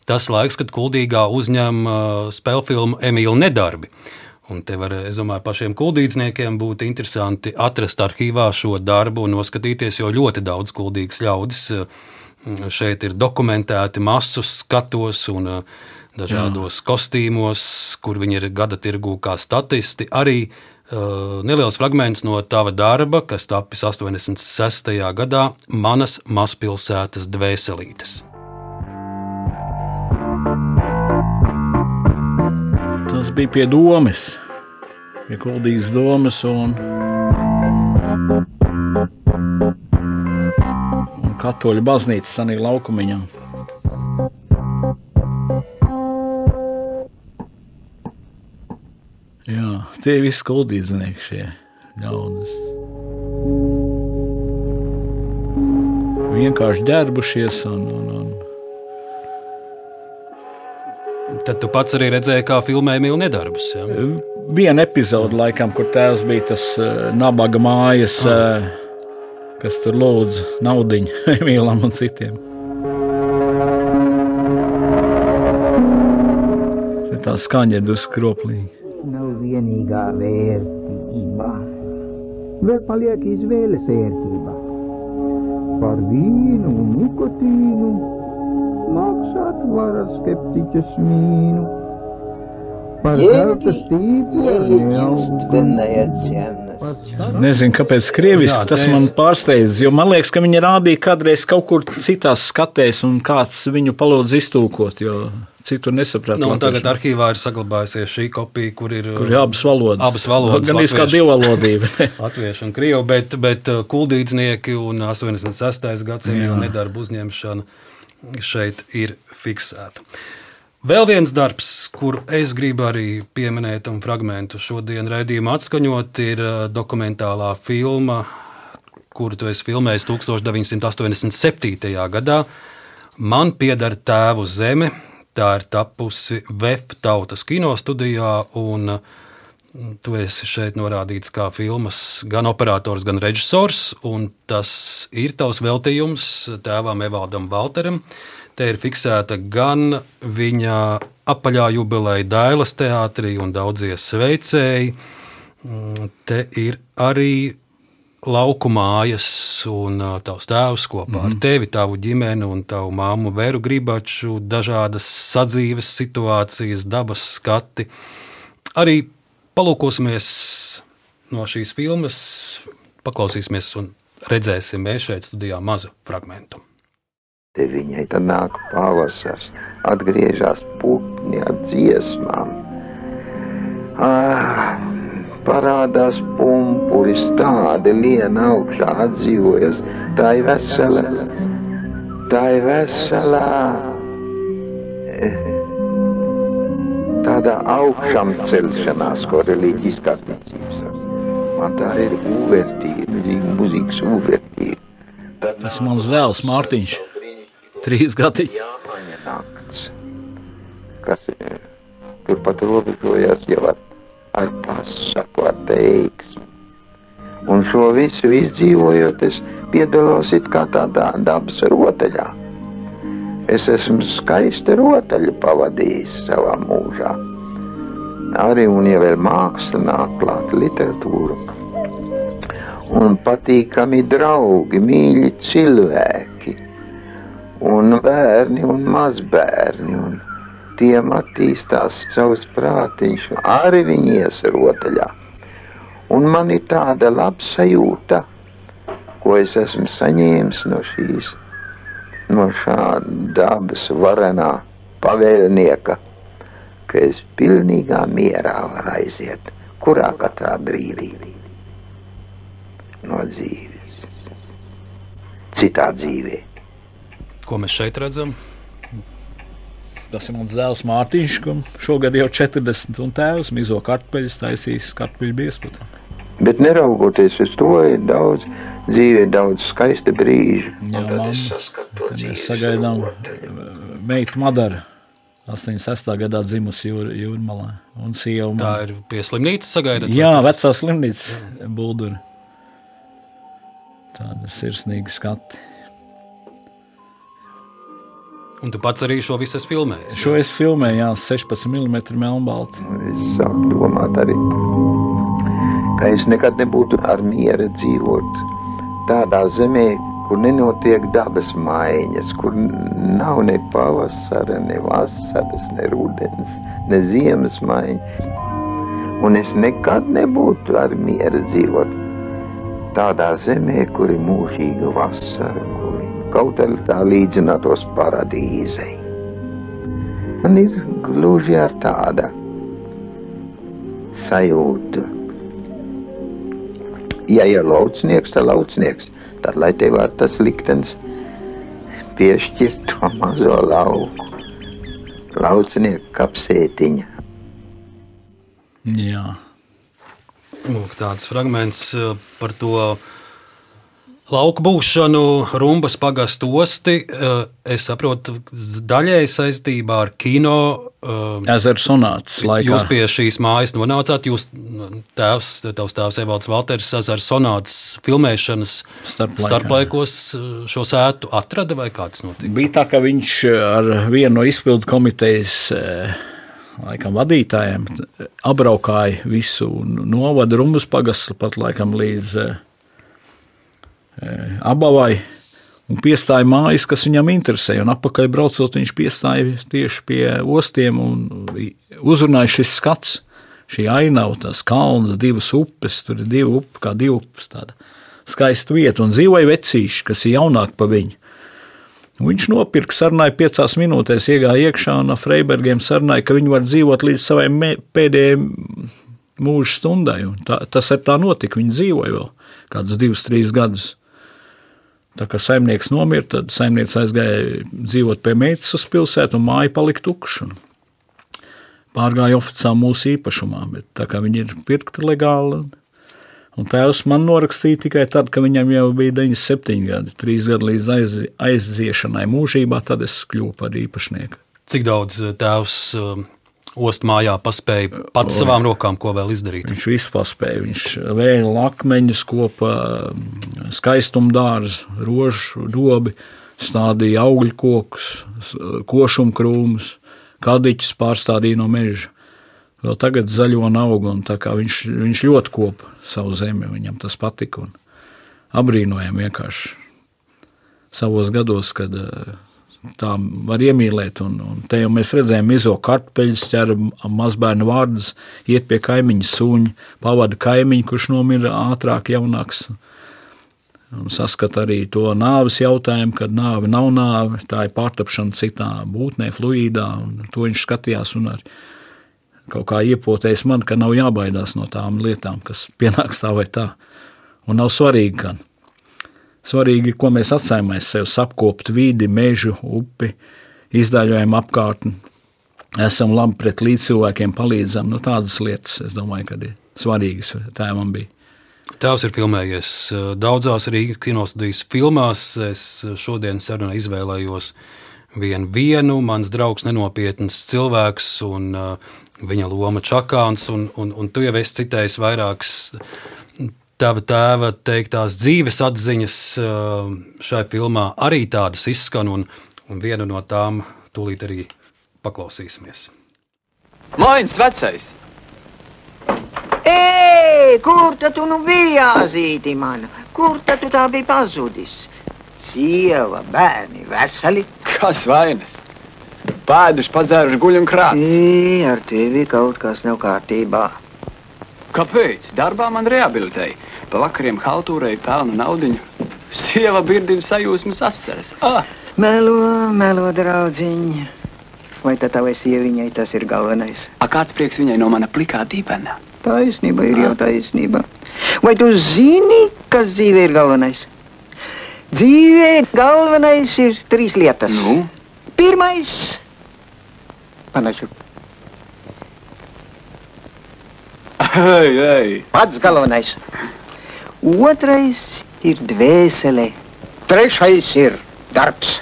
tas laiks, kad Kuldīgā uzņem spēļu filmu Emīļa Nedarbi. Un te var, es domāju, pašiem kuldīdzniekiem būtu interesanti atrast arhīvā šo darbu un noskatīties, jo ļoti daudz kuldīgas ļaudis šeit ir dokumentēti masu skatos un dažādos Jā. kostīmos, kur viņi ir gada tirgū kā statisti. Arī uh, neliels fragments no tava darba, kas tapis 86. gadā, Manas mazpilsētas dvēselītes. Tas bija pie domas, pie kuldīgas domas. Un, un katoļu baznīca sanīja laukumiņā. Jā, tie visi kuldīdznieki šie ļaudis. Vienkārši ģērbušies un, un, Tad tu pats arī redzēji, kā filmēja mīlu nedarbus. Ja? Viena epizode, laikam, kur tēvs bija tas uh, nabaga mājas, uh, kas tur lūdz naudu Emīlam un citiem. Tā, tā skaņa ir drusku kroplīga. Nav vienīgā vērtība. Vēl paliek izvēles vērtība. Par vīnu un nikotīnu maksāt var ar skeptiķa smīnu. Par zelta stīpu ar neaugu. Nezinu, kāpēc krieviski tas man pārsteidz. Jo man liekas, ka viņi rādīja kādreiz kaut kur citās skatēs, un kāds viņu palūdz iztūkot, jo citur nesaprata. Nu, un tagad arhīvā ir saglabājusies šī kopija, kur ir, Kur ir abas valodas. Abas valodas Gan latviešu. divvalodība. Latviešu un krievu, bet, bet uh, kuldīdznieki un 86. gadsimta Jā. nedarba uzņemšana šeit ir fiksēta. Vēl viens darbs, kuru es gribu arī pieminēt, un fragment šodien raidījumā atskaņot, ir uh, dokumentālā filma, kuru tu esi filmējis 1987. gadā. Man pieder tēvu zeme. Tā ir tapusi VF tautas kinostudijā, un uh, Tu esi šeit norādīts kā filmas gan operators, gan režisors, un tas ir tavs veltījums tēvam Evaldam Valteram. Te ir fiksēta gan viņa apaļā jubileja Dailas teātrī un daudzie sveicēji. Mm, Te ir arī lauku mājas un ā, tavs tēvs kopā mm. ar tevi, tavu ģimeni un tavu māmu Vēru Gribaču, dažādas sadzīves situācijas, dabas skati. Arī palūkosimies no šīs filmas, paklausīsimies un redzēsim mēs šeit studijā mazu fragmentu. Te viņai tad nāk pavasars, atgriežas putni ar dziesmām. Ah, parādās pumpuris, tāda liena augšā atdzīvojas. Tā ir vesela, tā ir veselā. eh, Tādā augšām celšanās, ko reliģiskā ticības. Man tā ir uvertība, mūzikas uvertība. Tas ir mans dēls Mārtiņš. Trīs gadi. Nakts, kas eh, turpat robežojas jau ar, ar pasaku, ar teiksmi. Un šo visu izdzīvojot, es piedalos it kā tādā dabas rotaļā. Es esmu skaista rotaļa pavadījis savā mūžā. Arī un ja vēl māksla nāk klāt literatūra. Un patīkami draugi, mīļi cilvēki un bērni un mazbērni. Un tiem attīstās savs prātiņš, arī viņi ies rotaļā. Un man ir tāda laba sajūta, ko es esmu saņēmis no šīs, no šā dabas varenā pavēlnieka, ka es pilnīgā mierā varu aiziet, kurā katrā brīdī no dzīves, citā dzīvē. Ko mēs šeit redzam? Tas ir mans dēls Mārtiņš, kam šogad jau 40 un tēvs mizo kartupeļus taisīs kartupeļu biespatu. Bet neraugoties uz to, ir daudz dzīvē, daudz skaista brīža. Jā, man, tad mēs sagaidām uh, meitu Madaru. 86. gadā dzimusi jūr, jūrmalā. Un sieva man. Tā ir pie slimnīcas sagaidāta. Jā, vecā slimnīca, Buldura. Tāda sirsnīga skati. Un tu pats arī šo visu esi filmējis. Šo es filmēju, jā, 16 mm melnbalti. Es sāku domāt arī, ka es nekad nebūtu ar mieru dzīvot tādā zemē, kur nenotiek dabas maiņas, kur nav ne pavasara, ne vasaras, ne rudens, ne ziemas maiņas. Un es nekad nebūtu ar mieru dzīvot tādā zemē, kur ir mūžīga vasara, kur kaut arī tā līdzinātos paradīzei. Man ir gluži ar tāda sajūta. Ja ir laucnieks, tad laucnieks, tad lai tev var tas liktenis piešķirt to mazo lauku. Laucnieku kapsētiņa. Jā. Lūk, tāds fragments eh, par to lauku būšanu, rumbas pagastu osti. eh, Es saprotu, daļēji saistībā ar kino Ezera sonātas laikā. Jūs pie šīs mājas nonācāt. Jūs tēvs, tavs tēvs Evalds Valters, Ezera sonātas filmēšanas Starplaikā. starplaikos uh, šo sētu atrada vai kā tas notika? Bija tā, ka viņš ar vienu no izpildu komitejas eh, laikam, vadītājiem apbraukāja visu novadu rumus pagastu pat laikam līdz abavai. Un piestāja mājas, kas viņam interesēja. Un atpakaļ braucot, viņš piestāja tieši pie ostiem un uzrunāja šis skats. Šī ainava, tās kalnas, divas upes, tur ir divi upi, kā divi upes. Tāda skaista vieta. Un dzīvoja vecīši, kas ir jaunāki par viņu. Un Viņš nopirka sarunāju piecās minūtēs, iegāja iekšā un ar Freibergiem sarunāja, ka viņi var dzīvot līdz savai pēdējai mūža stundai. Un Tā, tas ar tā notika. Viņi dzīvoja vēl kādus divus, trīs gadus. Tā kā saimnieks nomira, tad saimnieks aizgāja dzīvot pie meitas uz pilsētu, un māja palika tukša. Pārgāja oficiāli mūsu īpašumā, bet tā kā viņi ir pirkti legāli. Un tēvs man norakstīja tikai tad, kad viņam jau bija 97 gadi, 3 gadi līdz aiz, aiziešanai mūžībā, tad es kļuvu par īpašnieku. Cik daudz uh, tēvs uh, ostmājā paspēja pats savām rokām, ko vēl izdarīt? Viņš visu paspēja. Viņš vēja lakmeņus, kopa skaistumdārzus, rožu dobi, stādīja augļu kokus, košumu krūmus, kadiķus pārstādīja no meža. Vēl tagad zaļo augu, un tā kā viņš, viņš ļoti kopa savu zemi, viņam tas patika. un Apbrīnojam vienkārši savos gados, kad eh, tā var iemīlēt. Un, un te jau mēs redzējām, izo kartupeļus, ķer mazbērnu vārdus, iet pie kaimiņa suņa, pavada kaimiņu, kurš nomira ātrāk, jaunāks. Un saskata arī to nāves jautājumu, kad nāve nav nāve, tā ir pārtapšana citā būtnē, fluīdā, to viņš skatījās un arī kaut kā iepotējis man, ka nav jābaidās no tām lietām, kas pienāks tā vai tā. Un nav svarīgi, ka svarīgi, ko mēs atstājam aiz sevis, apkopt vidi, mežu, upi, izdaļojam apkārtni, esam labi pret līdzcilvēkiem, palīdzam. Nu, tādas lietas, es domāju, ka ir svarīgas tēvam bija. Tēvs ir filmējies uh, daudzās Rīgas kinostudijas filmās. Es šodien sarunā izvēlējos vienu, vienu mans draugs, nenopietns cilvēks un uh, viņa loma Čakāns. Un, un, un tu jau esi citējis vairākas tava tēva teiktās dzīves atziņas uh, šai filmā. Arī tādas izskan, un, un vienu no tām tūlīt arī paklausīsimies. Moins vecais! Ei, kur tad tu nu biji, Zīti man? Kur tad tu tā biji pazudis? Sieva, bērni, veseli. Kas vainas? Pēdus padzēruši guļam krāts. Ei, ar tevi kaut kas nav kārtībā. Kāpēc? Darbā man rehabilitēja. Pa vakariem haltūrēju pelnu naudiņu. Sieva birdina sajūsmas asaras. Ah! Melo, melo, draudziņ. Vai tad tavai sieviņai tas ir galvenais? A kāds prieks viņai no mana plikā dīvainā? Taisnība ir jau taisnība. Vai tu zini, kas dzīvē ir galvenais? Dzīvē galvenais ir trīs lietas. Nu? Pirmais - panašu. Ei, ei! Pats galvenais. Otrais ir dvēsele. Trešais ir darbs.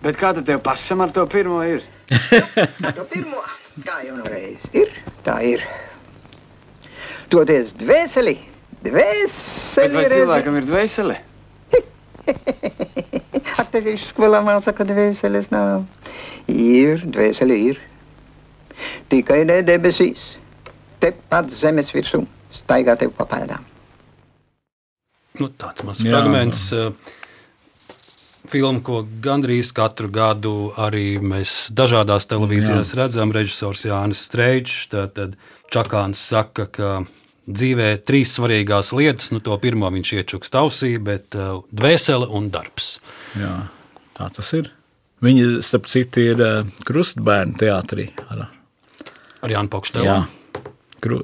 Bet kā tad tev pašam ar to pirmo ir? To pirmo, tā jau no reizes ir, tā ir. Toties dvēseli, Bet dvēseli vai cilvēkam ir dvēsele? Atsevišķi skolā māca, ka dvēseles nav. Ir, dvēseli ir. Tikai ne debesīs. Tepat zemes virsū staigā tev pa pēdām. Nu, tāds mazs Jā. fragments. uh, Filma, ko gandrīz katru gadu arī mēs dažādās televīzijās redzam, režisors Jānis Streičs. Tad, Čakāns saka, ka dzīvē trīs svarīgās lietas. Nu, to pirmo viņš iečuks tausī, bet uh, dvēsele un darbs. Jā, tā tas ir. Viņi, starp citu, ir eh, krustbērnu teātrī. Ar, Ar Jānu Pakštelu. jā, kru,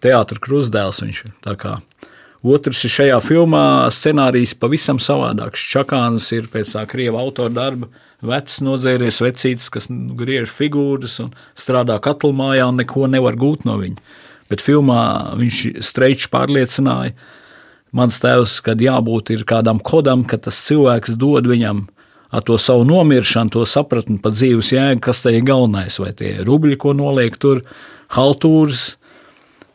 teātris krustdēls viņš ir. Otrs ir šajā filmā scenārijs pavisam savādāks. Čakāns ir pēc tā krieva autora darba vecs nodzēries vecītis, kas nu, griež figūras un strādā katlmājā un neko nevar gūt no viņa. Bet filmā viņš streičs pārliecināja, mans tēvs, kad jābūt kādam kodam, ka tas cilvēks dod viņam ar to savu nomiršanu, to sapratni par dzīves jēgu, kas te ir galvenais, vai tie rubļi, ko noliek tur, haltūras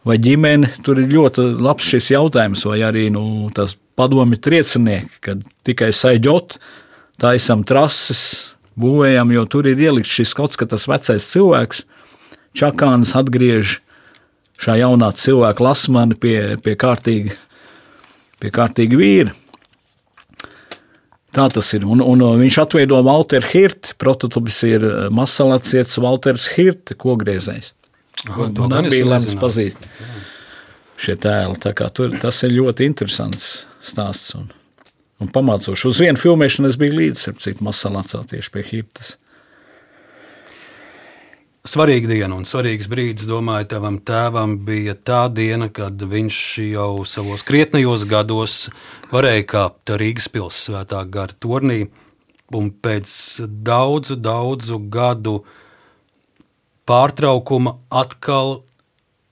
vai ģimene. Tur ir ļoti labs šis jautājums, vai arī nu, tas padomi triecinieki, kad tikai saģot, taisam trases, būvējam, jo tur ir ielikts šis kaut kas, ka tas vecais cilvēks, čakāns atgriež šā jaunā cilvēka lasmani pie, pie kārtīgi, pie kārtīgi vīra. Tā tas ir. Un, un viņš atveido Walteru Hirti. Prototyps ir masalācietis Walters Hirti, kogriezējs. Man arī bija lemts pazīt šie tēli. Tur, tas ir ļoti interesants stāsts un, un pamācošs. Uz vienu filmēšanu es biju līdzi, ap cik masalācā tieši pie Hirtas svarīga diena un svarīgs brīdis, domāju, tavam tēvam bija tā diena, kad viņš jau savos krietnajos gados varēja kāpt Rīgas pilsētā gara turnī, un pēc daudzu, daudzu gadu pārtraukuma atkal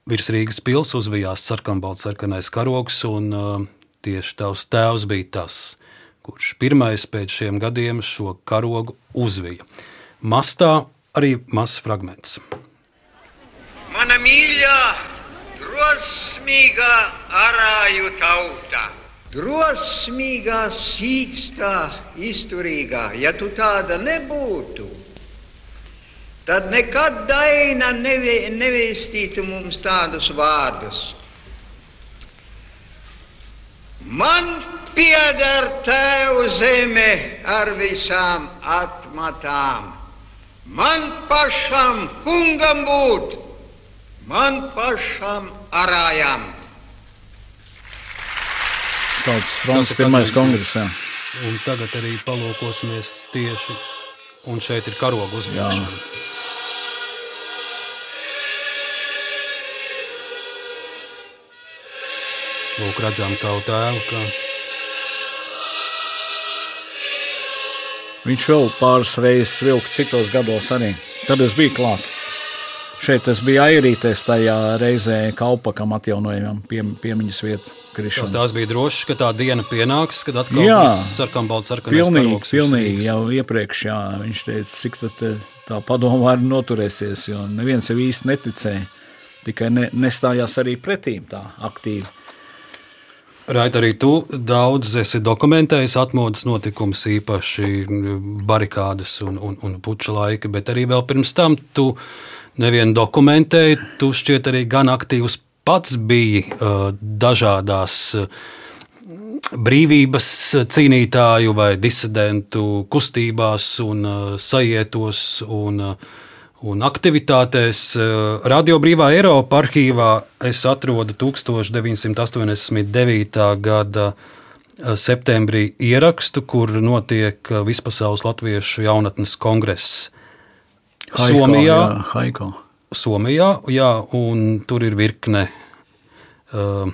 virs Rīgas pils uzvijās sarkanbalts sarkanais karoks, un uh, tieši tavs tēvs bija tas, kurš pirmais pēc šiem gadiem šo karogu uzvija. Mastā arī mazs fragments. Mana mīļā, drosmīgā arāju tauta, drosmīgā, sīkstā, izturīgā, ja tu tāda nebūtu, tad nekad daina nevēstītu mums tādus vārdus. Man pieder tev zeme ar visām atmatām. Man pašam kungam būt, man pašam arājam. Tautas fronts pirmais kongress, jā. Un tagad arī palūkosimies tieši, un šeit ir karogu uzņemšana. Lūk, redzam tavu tēvu, ka Viņš vēl pāris reizes vilka citos gados arī. Tad es biju klāt. Šeit es biju airīties tajā reizē Kaupakam atjaunojumam pie, piemiņas vietu. Krišana. Tas bija drošs, ka tā diena pienāks, kad atkal būs sarkanbalts, sarkanais pilnīgi, karoks. Pilnīgi, jau iepriekš, jā, viņš teica, cik tā padoma var noturēsies, jo neviens jau īsti neticēja. Tikai ne, nestājās arī pretīm tā aktīvi. Raita, arī tu daudz esi dokumentējis atmodas notikumus, īpaši barikādas un, un, un puča laika, bet arī vēl pirms tam tu nevien dokumentēji, tu šķiet arī gan aktīvs pats biji uh, dažādās brīvības cīnītāju vai disidentu kustībās un uh, sajietos un uh, un aktivitātēs. Eh, Radio Brīvā Eiropa arhīvā es atrodu 1989. gada eh, septembrī ierakstu, kur notiek eh, Vispasaules Latviešu jaunatnes kongress Haiko, Somijā. Jā, Haiko. Somijā, jā, un tur ir virkne uh,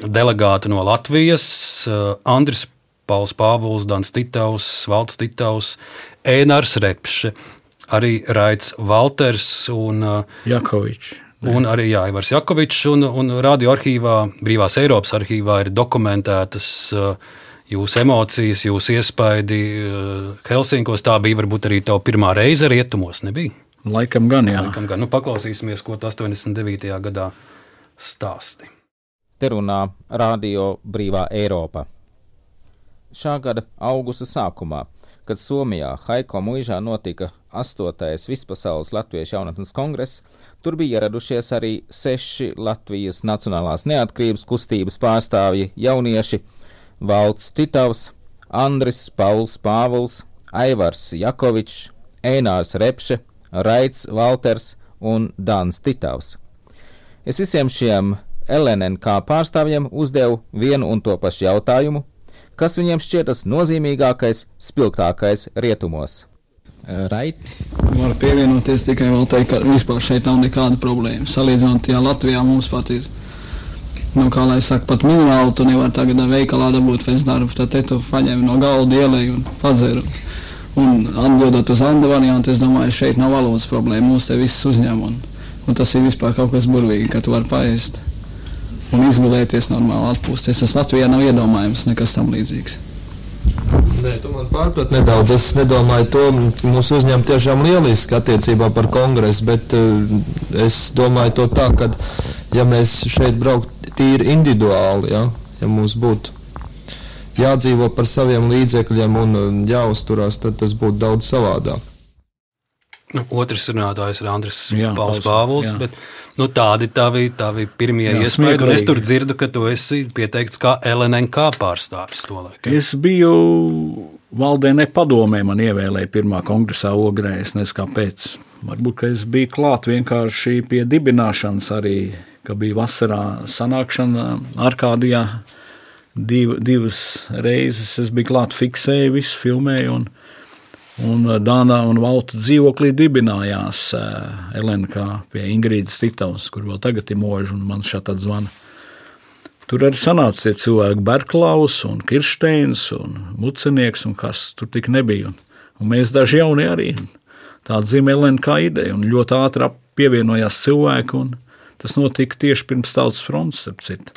delegāti no Latvijas, uh, Andris Pauls Pāvils, Dans Titaus, Valds Titaus, Ēnars Repše, arī Raits Valters un uh, Jakovičs. Un arī jā, Ivars Jakovičs un, un radioarkīvā, Brīvās Eiropas arhīvā ir dokumentētas uh, jūsu emocijas, jūsu iespaidi uh, Helsinkos. Tā bija varbūt arī tava pirmā reize rietumos, nebija? Laikam gan, jā. Laikam gan. Nu, paklausīsimies, ko tas 89. gadā stāsti. Te runā Radio Brīvā Eiropa. Šā gada augusta sākumā, kad Somijā Haiko mūžā notika 8. Vispasaules Latviešu jaunatnes kongress, tur bija ieradušies arī seši Latvijas Nacionālās neatkarības kustības pārstāvji jaunieši - Valds Titavs, Andris Pauls Pāvils, Aivars Jakovičs, Einārs Repše, Raits Valters un Dans Titavs. Es visiem šiem LNNK pārstāvjiem uzdevu vienu un to pašu jautājumu, kas viņiem šķietas nozīmīgākais, spilgtākais rietumos. Raiti. Varu pievienoties tikai vēl teikt, ka vispār šeit nav nekāda problēma. Salīdzinot, ja Latvijā mums pat ir, nu, kā lai saka, pat minimāli tu nevari tagad veikalā dabūt pēc darba, tad te tu paņem no galda ielēju un padzeru. Un atbildot uz Andu variantu, es domāju, šeit nav valodas problēma, mūs te viss uzņem. Un, un tas ir vispār kaut kas burvīgi, ka tu vari paēst un izgulēties normāli atpūsties. Tas Latvijā nav iedomājams nekas tam līdzīgs. Nē, tu man pārprat nedaudz. Es nedomāju to, ka mūsu uzņēmumi tiešām lieliski attiecībā par kongresu, bet uh, es domāju to tā, ka ja mēs šeit brauktu tīri individuāli, ja, ja mums būtu jādzīvo par saviem līdzekļiem un uh, jāuzturās, tad tas būtu daudz savādāk. Nu, otrs runātājs ir Andris Pauls. Bet, nu, tādi tavi, tavi pirmie iespaidi, un es tur dzirdu, ka tu esi pieteikts kā LNK pārstāvis to laiku. Es biju valdē nepadomē, man ievēlēja pirmā kongresā ogrē, es nezinu kāpēc. Varbūt, ka es biju klāt vienkārši pie dibināšanas arī, ka bija vasarā sanākšana Arkādijā. Div, divas reizes es biju klāt, fiksēju visu, filmēju, un, un Dāna un Valta dzīvoklī dibinājās eh, LNK pie Ingrīdas Titovas, kur vēl tagad ir mūža, un man šādi zvana. Tur arī sanāca tie cilvēki, Berklaus, un Kirsteins, un Mucenieks, un kas tur tik nebija. Un, un mēs daži jauni arī. Tāda zīme LNK ideja, un ļoti ātri pievienojās cilvēki, un tas notika tieši pirms tautas fronts, ap citu.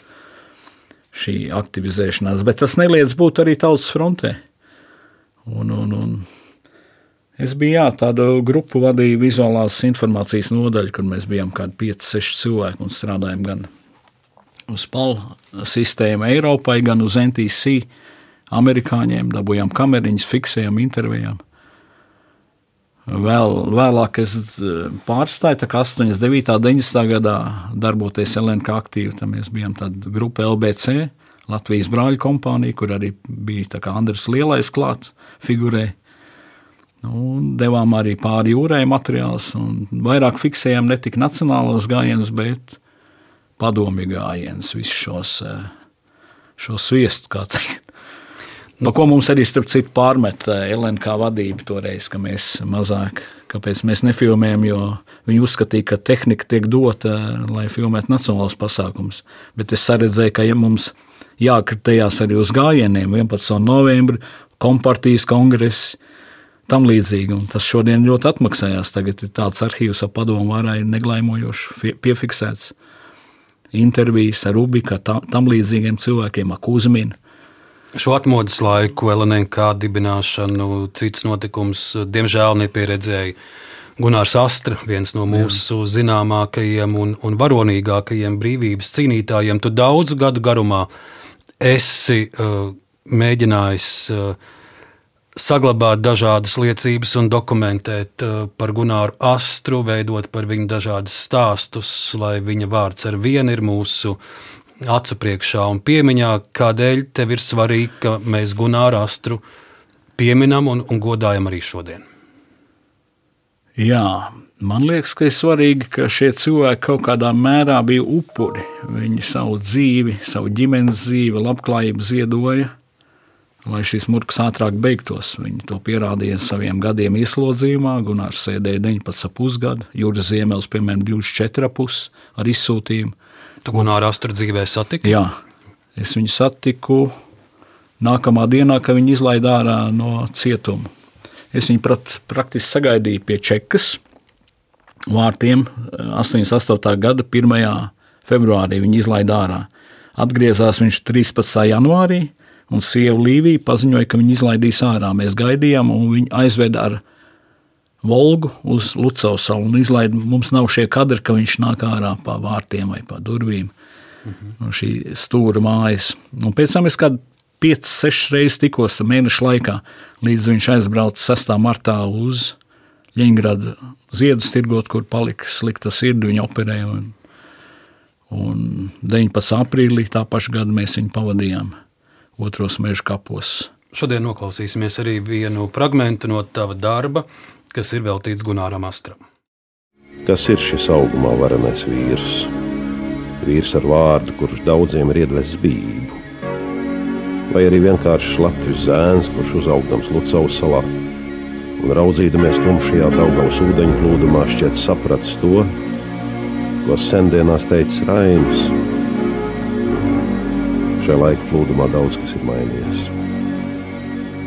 Šī aktivizēšanās, bet tas neliedz būt arī tautas frontē. Un, un, un es biju jā, tādu grupu vadīju vizuālās informācijas nodaļu, kur mēs bijām kādi 5-6 cilvēki un strādājām gan uz PAL sistēmu Eiropai, gan uz NTC amerikāņiem, dabūjām kameriņas, fiksējām, intervijām. Vēl, vēlāk es eh, pārstāju, tā kā 89. un 90. gadā darboties LNK aktīvi. Tad mēs bijām tāda grupa LBC, Latvijas brāļu kompānija, kur arī bija Andris Lielais klāt figurē. Un devām arī pāri jūrai materiālus, un vairāk fiksējām ne tik nacionālos gājienus, bet padomju gājienus, visus šos, eh, šos sviestu, kā teikt. Pa ko mums arī starp citu pārmet eh, LNK vadība toreiz, ka mēs mazāk, kāpēc mēs nefilmējam, jo viņi uzskatīja, ka tehnika tiek dota, lai filmētu nacionālos pasākumus. Bet es saredzēju, ka ja mums jākritējās arī uz gājieniem 11. novembrī, kompartijas kongress, tam līdzīgi, un tas šodien ļoti atmaksājās. Tagad ir tāds arhīvs ap padomu varai neglaimojoši fi- piefiksēts intervijas ar Rubika, tam, tam līdzīgiem cilvēkiem, ar Kuzminu. Šo atmodas laiku, LNK dibināšanu, cits notikums, diemžēl nepieredzēja Gunārs Astra, viens no mūsu Jā. zināmākajiem un, un varonīgākajiem brīvības cīnītājiem. Tu daudzu gadu garumā esi uh, mēģinājis uh, saglabāt dažādas liecības un dokumentēt uh, par Gunāru Astru, veidot par viņu dažādas stāstus, lai viņa vārds ar vienu ir mūsu acu priekšā un piemiņā, kādēļ tev ir svarīgi, ka mēs Gunāru Astru pieminam un, un godājam arī šodien. Jā, man liekas, ka ir svarīgi, ka šie cilvēki kaut kādā mērā bija upuri. Viņi savu dzīvi, savu ģimenes dzīvi, labklājību ziedoja, lai šis murgs ātrāk beigtos. Viņi to pierādīja saviem gadiem ieslodzījumā. Gunārs sēdēja 19,5 gadu, Juris Ziemels, piemēram, 24,5 ar izsūtījumu. Tu Gunāru Astru dzīvē satiki? Jā, es viņu satiku nākamā dienā, kad viņi izlaida ārā no cietuma. Es viņu prat, praktiski sagaidīju pie Čekas vārtiem 88. gada 1. februārī. Viņi izlaida ārā. Atgriezās viņš 13. janvārī, un sieva Līvija paziņoja, ka viņi izlaidīs ārā. Mēs gaidījām, un viņi aizveda ar Volgu uz Lucavas salu un izlaida. Mums nav šie kadri, ka viņš nāk ārā pa vārtiem vai pa durvīm Mhm. no šī stūra mājas. Un pēc tam es kādu 5, 6 reizes tikos mēnešu laikā, līdz viņš aizbrauca 6. martā uz Ļeņģerādu ziedus tirgot, kur palika slikta sirdi, viņa operēja. Un, un 19. aprīlī tā paša gada mēs viņu pavadījām otros meža kapos. Šodien noklausīsimies arī vienu fragment no tava darba, kas ir veltīts Gunāram Astram. Kas ir šis augumā varenais vīrs? Vīrs ar vārdu, kurš daudziem ir iedvesis bību. Vai arī vienkārši Latvijas zēns, kurš uzaugdams Lucavas salā un raudzīdamies tumšajā Daugavas ūdeņu plūdumā šķiet sapratis to, ko sendienās teicis Rainis. Šajā laika plūdumā daudz kas ir mainījies.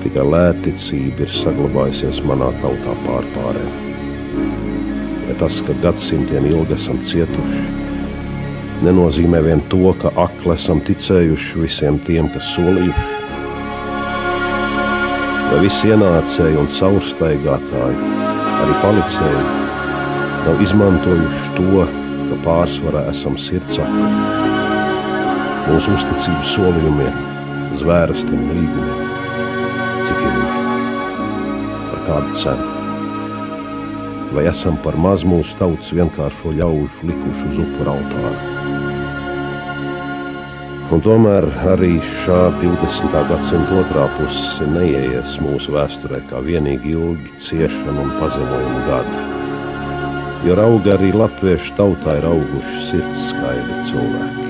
Tikai lētticība ir saglabājusies manā tautā pārpārē. Ja tas, ka gadsimtiem ilgi esam cietuši, nenozīmē vien to, ka akli esam ticējuši visiem tiem, kas solījuši. vai visi ienācēji un caurstaigātāji, arī palicēji, nav izmantojuši to, ka pārsvarā esam sirdsapli. Mūsu uzticības solījumiem, zvērstiem līgumiem, cik ilgi, par kādu cenu. Vai esam par maz mūsu tautas vienkāršo ļaužu likuši uz upura altāra? Un tomēr arī šā 20. gadsimta otrā puse neieies mūsu vēsturē kā vienīgi ilgi ciešanu un pazemojumu gadi. Jo auga arī latviešu tautā ir auguši sirds skaidri cilvēki.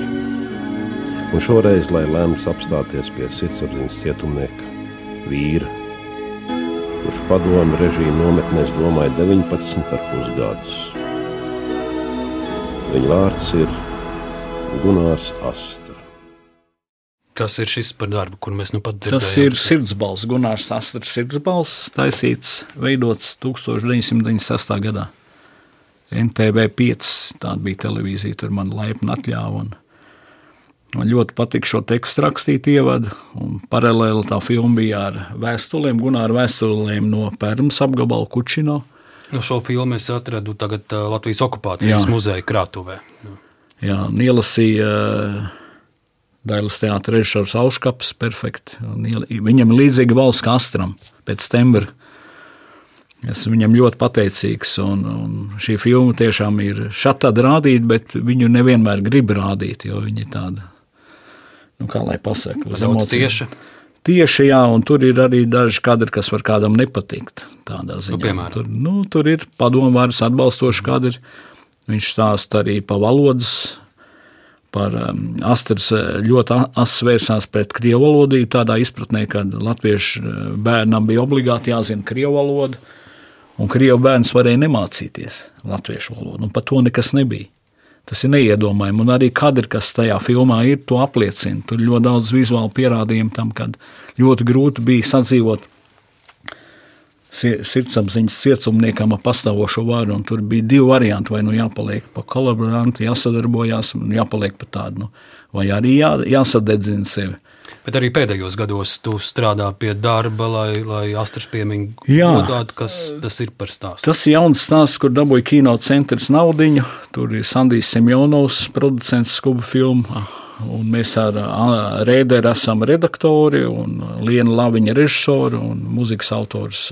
Un šoreiz, lai lemts apstāties pie sirdsapziņas cietumnieka, vīra, kurš padomu režīmu nometnēs domāja 19,5 gadus. Viņa vārds ir Gunārs Asts. Kas ir šis par darbu, kur mēs nu pat dzirdējām? Tas ir sirdsbalss, Gunārs Astras sirdsbalss, taisīts, veidots 1996. gadā. NTV 5, tāda bija televīzija, tur man laipni atļāva. Un man ļoti patika šo tekstu rakstīt ievadu, un paralēli tā filma bija ar vēstulēm, Gunāra vēstulēm no Pērmas apgabala Kučino. Nu, šo filmu es atradu tagad uh, Latvijas okupācijas Jā. muzeja krātuvē. Jā, ielasīja uh, Dailas teātris režisors Auškaps, perfekti. Viņam ir līdzīga valsts kā Astram pēc tembra. Esmu viņam ļoti pateicīgs, un, un šī filma tiešām ir šādi rādīta, bet viņu nevienmēr grib rādīt, jo viņi ir tādi, nu, kā lai pasakā, uz emocijām. Tieši. Tieši jā, un tur ir arī daži kadri, kas var kādam nepatikt. Tādā ziņā. Nu, piemēram. tur, nu, tur ir padomvārds atbalstoši kadri. Viņš stāsta arī pa valodas par um, Astras uh, ļoti asas vērsās pret krievu valodību, tādā izpratnē, ka latviešu uh, bērnam bija obligāti jāzina krievu valoda, un krievu bērns varēja nemācīties latviešu valodu, un par to nekas nebija. Tas ir neiedomājami, un arī kadri, kas tajā filmā ir, to apliecina. Tur ļoti daudz vizuālu pierādījumu tam, ka ļoti grūti bija sadzīvot sirdsapziņas cietumniekam ar pastāvošo vārdu. Tur bija divi varianti. Vai nu jāpaliek pa kolaborantu, jāsadarbojās, un jāpaliek pa tādu, nu, vai arī jā, jāsadedzina sevi. Bet arī pēdējos gados tu strādā pie darba, lai, lai astras piemiņu godātu, kas tas ir par stāstu. Tas ir jauns stāsts, kur dabūja kino centrs naudiņu. Tur ir Sandijs Semjonovs, producents skubu filmu. Un mēs ar Rēderu esam redaktori, un Liena Laviņa režisori un mūzikas autors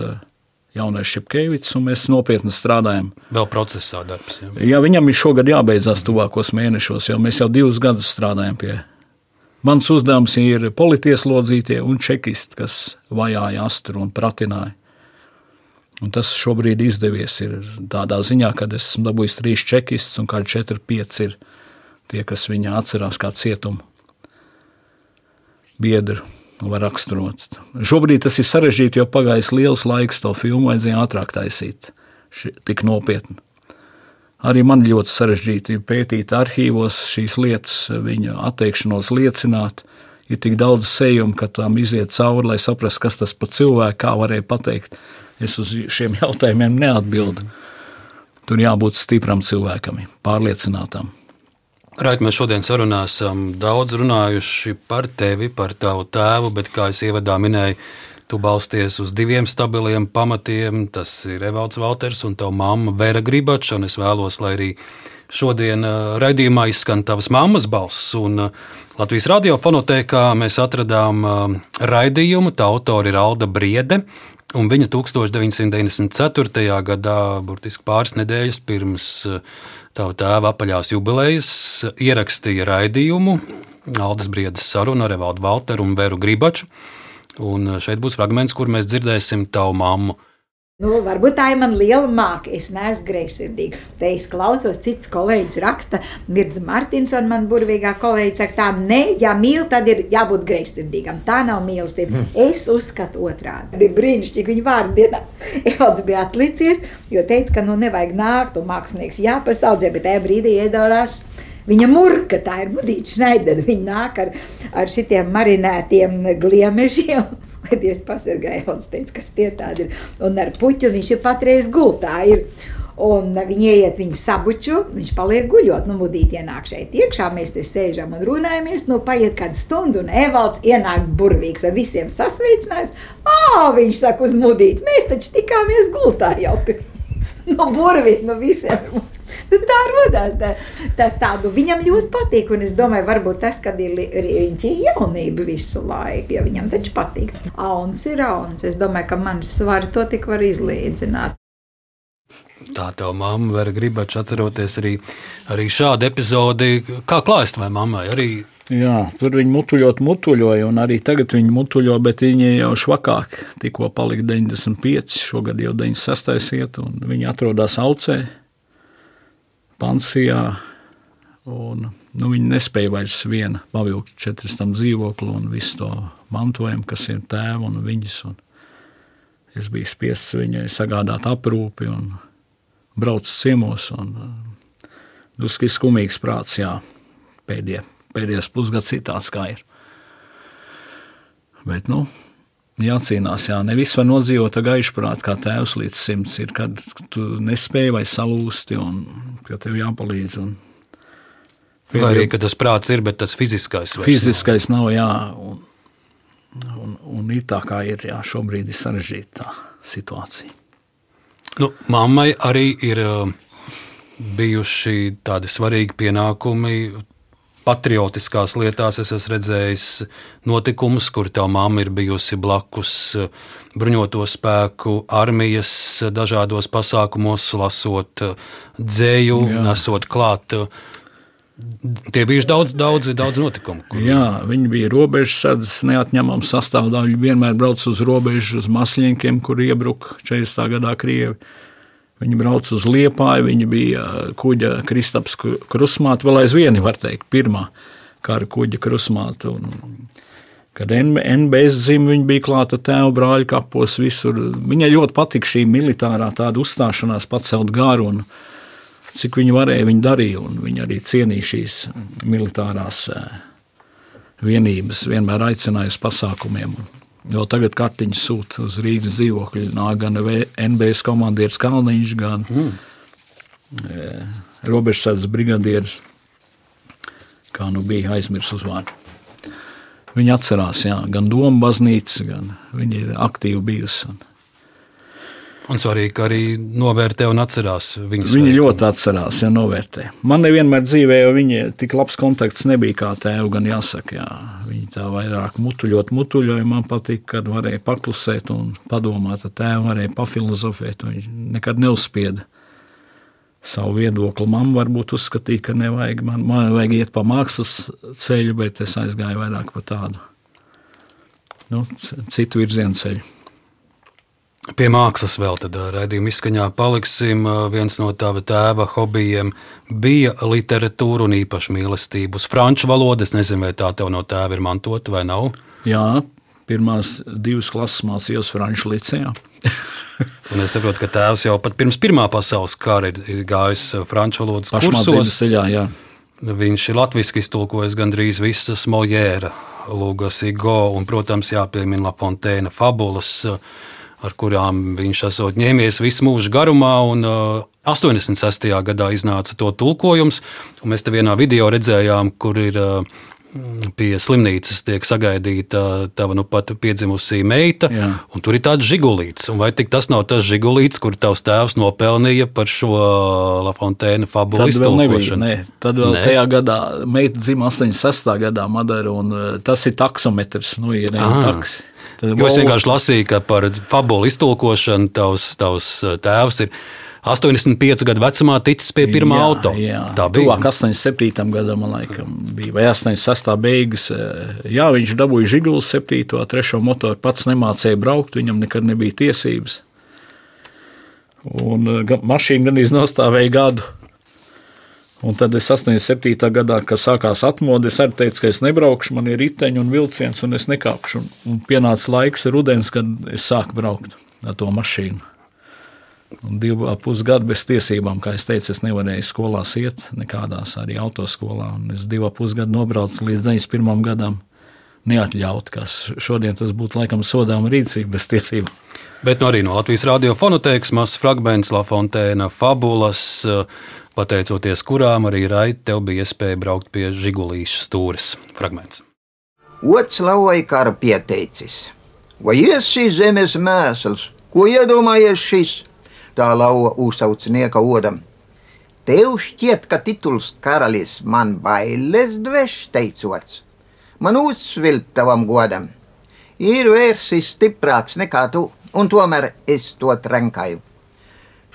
jaunais Šepkevits, un mēs nopietni strādājam. Vēl procesā darbs. Jā, jā viņam ir šogad jābeidzās tuvākos mēnešos, jo mēs jau divus gadus strādājam pie. Mans uzdevums ir politieslodzītie un čekisti, kas vajāja astru un pratināja. Un tas šobrīd izdevies ir tādā ziņā, ka esmu dabūjis trīs čekistus un kādi četri, pieci ir tie, kas viņu atcerās kā cietumu biedru var raksturot. Šobrīd tas ir sarežģīti, jo pagājis liels laiks to filmu vajadzēja ātrāk taisīt, ši, tik nopietni. Arī man ļoti sarežģīti pētīt arhīvos šīs lietas, viņa atteikšanos liecināt. Ir tik daudz sējumu, ka tam iziet cauri, lai saprastu, kas tas par cilvēku, kā varēja pateikt. Es uz šiem jautājumiem neatbildu. Tur jābūt stipram cilvēkam, pārliecinātam. Raiti, mēs šodien sarunā esam daudz runājuši par tevi, par tavu tēvu, bet, kā es ievadā minēju, tu balsties uz diviem stabiliem pamatiem. Tas ir Evalds Valters un tava mamma Vēra Gribača, es vēlos, lai arī šodien raidījumā izskan tavas mammas balss. Un Latvijas radiofonotēkā mēs atradām raidījumu, tā autori ir Alda Briede, Un viņa 1994. gadā, burtiski pāris nedēļas pirms tava tēva apaļās jubilejas ierakstīja raidījumu Aldas Briedas sarunu ar Evaldu Valteru un Veru Gribaču. Un šeit būs fragments, kur mēs dzirdēsim tavu mammu. Nu, varbūt tā ir mana liela māka. Es neesmu greizsirdīga. Te es klausos, cits kolēģis raksta, Mirza Martinsona, man burvīgā kolēģis, saka, tā, ne, ja mīl, tad ir jābūt greizsirdīgam. Tā nav mīlestība. Mm. Es uzskatu otrādi. Bija brīnišķīgi viņa vārdu dienā. Evalds bija atlicies, jo teica, ka nu nevajag nākt un mākslinieks jāpasaudzē, bet tajā brīdī iedalās. Viņa murka, tā ir mudīta šnaidera. Viņa nāk ar, ar šitiem marinētiem gliemežiem lai Dievs pasargāja. Un teica, kas tie tādi ir. Un ar puķu viņš ir patreiz gultā. Ir. Un viņi ieiet viņa sabuču, viņš paliek guļot. Nu, mudīt ienāk šeit iekšā, mēs te sēžam un runājamies. Nu, paiet kāda stunda, un Evalds ienāk burvīgs ar visiem sasveicinājums. Ā, viņš saka uz mudīt, mēs taču tikāmies gultā jau pirms. No burvīt, no visiem. Nu, tā rodās. Tā, tas tādu viņam ļoti patīk. Un es domāju, varbūt tas, kad ir riņķī jaunība visu laiku, jo viņam taču patīk. Auns ir auns. Es domāju, ka manas svari to tik var izlīdzināt. Tā tev mamma var gribēt atceroties arī, arī šādu epizodi. Kā klājas vai mammai? Arī... Jā, tur viņi mutuļot, mutuļoja, un arī tagad viņi mutuļo, bet viņi jau švakāk. Tikko palika 95, šogad jau 96 iet, un viņi atrodas aucē, pansijā. Un, nu, viņi nespēja vairs viena pavilkt četras tam dzīvokli un visu to mantojumu, kas ir tēva un viņas. Un es biju spiests viņai sagādāt aprūpi un brauc ciemos. Un, Dusku ir skumīgs prāts, jā, pēdējie, pēdējais pusgads ir tāds, kā ir. Bet, nu, jācīnās, jā, nevis var nodzīvot prātu, kā tēvs līdz simts ir, kad tu nespēji vai salūsti un ka tev jāpalīdz. Un, Vai arī, ka tas prāts ir, bet tas fiziskais vairs Fiziskais nav, jā, un, un, un ir tā, kā ir, jā, šobrīd ir sarežģīta situācija. Nu, mammai arī ir uh, bijuši tādi svarīgi pienākumi. Patriotiskās lietās es esmu redzējis notikumus, kur tā mamma ir bijusi blakus uh, bruņoto spēku armijas dažādos pasākumos, lasot uh, dzēju, Jā. nesot klāt. Tie bija daudz, daudz, daudz notikumu. Kur... Jā, viņi bija robežsardzes neatņemama sastāvdaļa. Vienmēr brauc uz robežu, uz masļiem, kur iebruka 40. gadā Krievi. Viņi brauca uz Liepāju, viņi bija kuģa Kristaps krusmāte, vēl aizvien, var teikt, pirmā kara kuģa krusmāte. Un, kad NBS zīme viņa bija klāta tēva brāļa kapos visur, viņai ļoti patika šī militārā tāda uzstāšanās pacelt garu. Un, cik viņi varēja, viņi darīja, un viņi arī cienīja šīs militārās vienības, vienmēr aicināja uz pasākumiem. Jau tagad kartiņas sūta uz Rīgas dzīvokļu. Nāk gan NBS komandieris Kalniņš, gan mm. robežsardzes brigadieris, kā nu bija aizmirsts uzvārdu. Viņi atcerās, jā, gan Doma baznīca, gan viņi ir aktīvi bijusi. Un, Un svarīgi, ka arī novērtē un atcerās viņas. Viņi ļoti atcerās, ja novērtē. Man nevienmēr dzīvē, jo viņi tik labs kontakts nebija kā tēva, gan jāsaka. Jā. Viņi tā vairāk mutuļot, mutuļoja. Man patīk, kad varēja paklusēt un padomāt ar tēvu, varēja pafilozofēt. Viņš nekad neuzspieda savu viedokli. Mamma varbūt uzskatīja, ka nevajag, man, man vajag iet pa mākslas ceļu, bet es aizgāju vairāk pa tādu nu, citu virzienu ceļu. Pie mākslas vēl tādā raidījuma izskaņā paliksim. Viens no tava tēva hobijiem bija literatūra un īpaši mīlestība uz franču valodu. Es nezinu, vai tā tev no tēva ir mantota vai nav. Jā, pirmās divas klases mācījos franču licejā. un es saprotu, ka tēvs jau pat pirms Pirmā pasaules kara ir, ir gājis franču valodas kursos. Ceļā, jā. Viņš ir latviešu iztulkojis gandrīz visas Moljēra, Lūgas, Igo un, protams, jāpiemina La Fontaine fabulas ar kurām viņš esot ņēmies visu mūžu garumā. Un, uh, 86. gadā iznāca to tulkojums, un mēs te vienā video redzējām, kur ir uh, pie slimnīcas tiek sagaidīta tava nu pat piedzimusī meita, Jā. un tur ir tāds žigulīts. Un vai tas nav tas žigulīts, kur tavs tēvs nopelnīja par šo Lafontaine fabulu iztulkošanu? Ne. Tad vēl Nē. tajā gadā meita dzima 86. gadā Madara, un uh, tas ir taksometrs, nu ir taks. Jo es vienkārši lasīju, ka par fabulu iztulkošanu tavs, tavs uh, tēvs ir 85 gadu vecumā ticis pie pirmā jā, auto. Jā, Tā bija. Tuvāk 87. gadam, liekas, bija vai 86. beigas. eh, Jā, viņš dabūja žiguli 7. 3. motoru, pats nemācīja braukt, viņam nekad nebija tiesības. Un eh, mašīna gan iznostāvēja gadu. Un tad es 87. gadā, kad sākās atmodu, es arī teicu, ka es nebraukšu, man ir riteņi un vilciens, un es nekāpšu. Un, un pienāca laiks, rudens, kad es sāku braukt ar to mašīnu. Divu pusgadu bez tiesībām, kā es teicu, es nevarēju skolās iet, nekādās arī autoskolā. Un es divu pusgadu nobraucu līdz 91. gadam. Neatļaut, kas šodien tas būtu laikam sodāma rīcība bez tiesībām. Bet nu, arī no Latvijas radiofonoteikas mazs fragments La Fontēna fabulas, eh, pateicoties kurām arī Raita tev bija iespēja braukt pie žigulīšu stūres fragments. Otrs lauvai kara pieteicis. Vai ies šīs zemes mēsls? Ko iedomājies šis? Tā lauva uzsaucinieka odam. Tev šķiet, ka tituls karalis man bailes dveš teicots. Man uzsvilpt tavam godam. Ir vērsis stiprāks nekā tu, un tomēr es to trenkāju.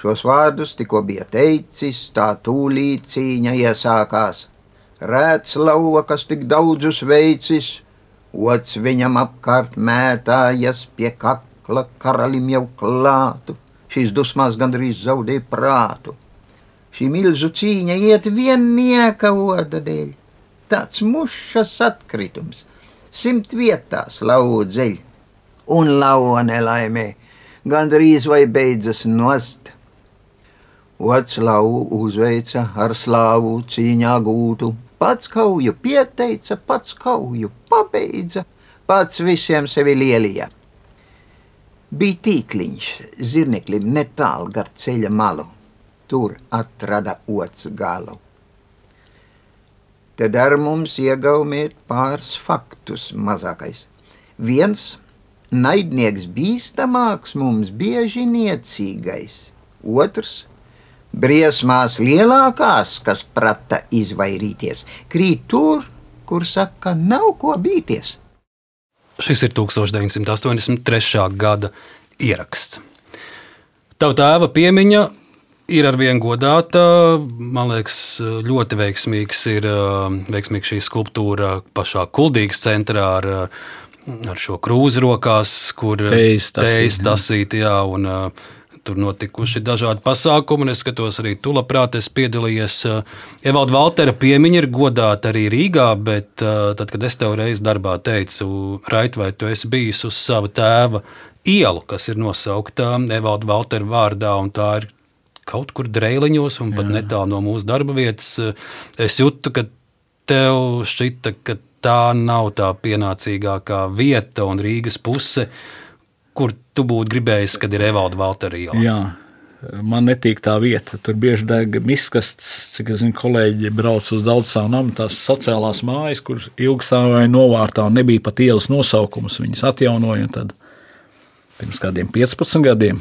Šos vārdus tikko bija teicis, tā tūlīt cīņa iesākās. Rēts lauva, kas tik daudzus veicis, Ots viņam apkārt mētājas pie kakla karalim jau klātu. Šīs dusmās gandrīz zaudēja prātu. Šī milzu cīņa iet viennieka oda dēļ. Tāds mušas atkritums, simt vietās laudzeļ. Un lauva nelaimē, gandrīz vai beidzas nost. Ots lauvu uzveica ar slāvu cīņā gūtu, Pats kauju pieteica, pats kauju pabeidza, pats visiem sevi lielīja. Bija tīkliņš zirneklim netālu gar ceļa malu, tur atrada ots galu. Tad ar mums iegaumiet pāris faktus mazākais. Viens naidnieks bīstamāks mums bieži niecīgais, otrs briesmās lielākās, kas prata izvairīties, krīt tur, kur saka, nav ko bīties. Šis ir 1983. gada ieraksts. Tava tēva piemiņa ir ar vienu godāta. Man liekas, ļoti veiksmīgs ir veiksmīga šī skulptūra pašā Kuldīgas centrā ar, ar šo krūzi rokās, kur teiz tasīt, jā, un tur notikuši dažādi pasākumi, es skatos arī tu labprāt esi piedalījies. Eh, Evalda Valtera piemiņa ir godāta arī Rīgā, bet eh, tad, kad es tev reiz darbā teicu, Rait, vai tu esi bijis uz sava tēva ielu, kas ir nosaukta Evalda Valtera vārdā, un tā ir kaut kur dreiliņos un pat netālu no mūsu darba vietas, eh, es jūtu, ka tev šķita, ka tā nav tā pienācīgākā vieta un Rīgas puse, kur tu būtu gribējis, kad ir Evalda Valtera iela? Jā. Man netīk tā vieta. Tur bieži deg miskasts, cik es zinu, kolēģi brauc uz daudzām namu, tās sociālās mājas, kur ilgi stāvēja novārtā un nebija pat ielas nosaukums. Viņas atjaunoja. Tad pirms kādiem 15 gadiem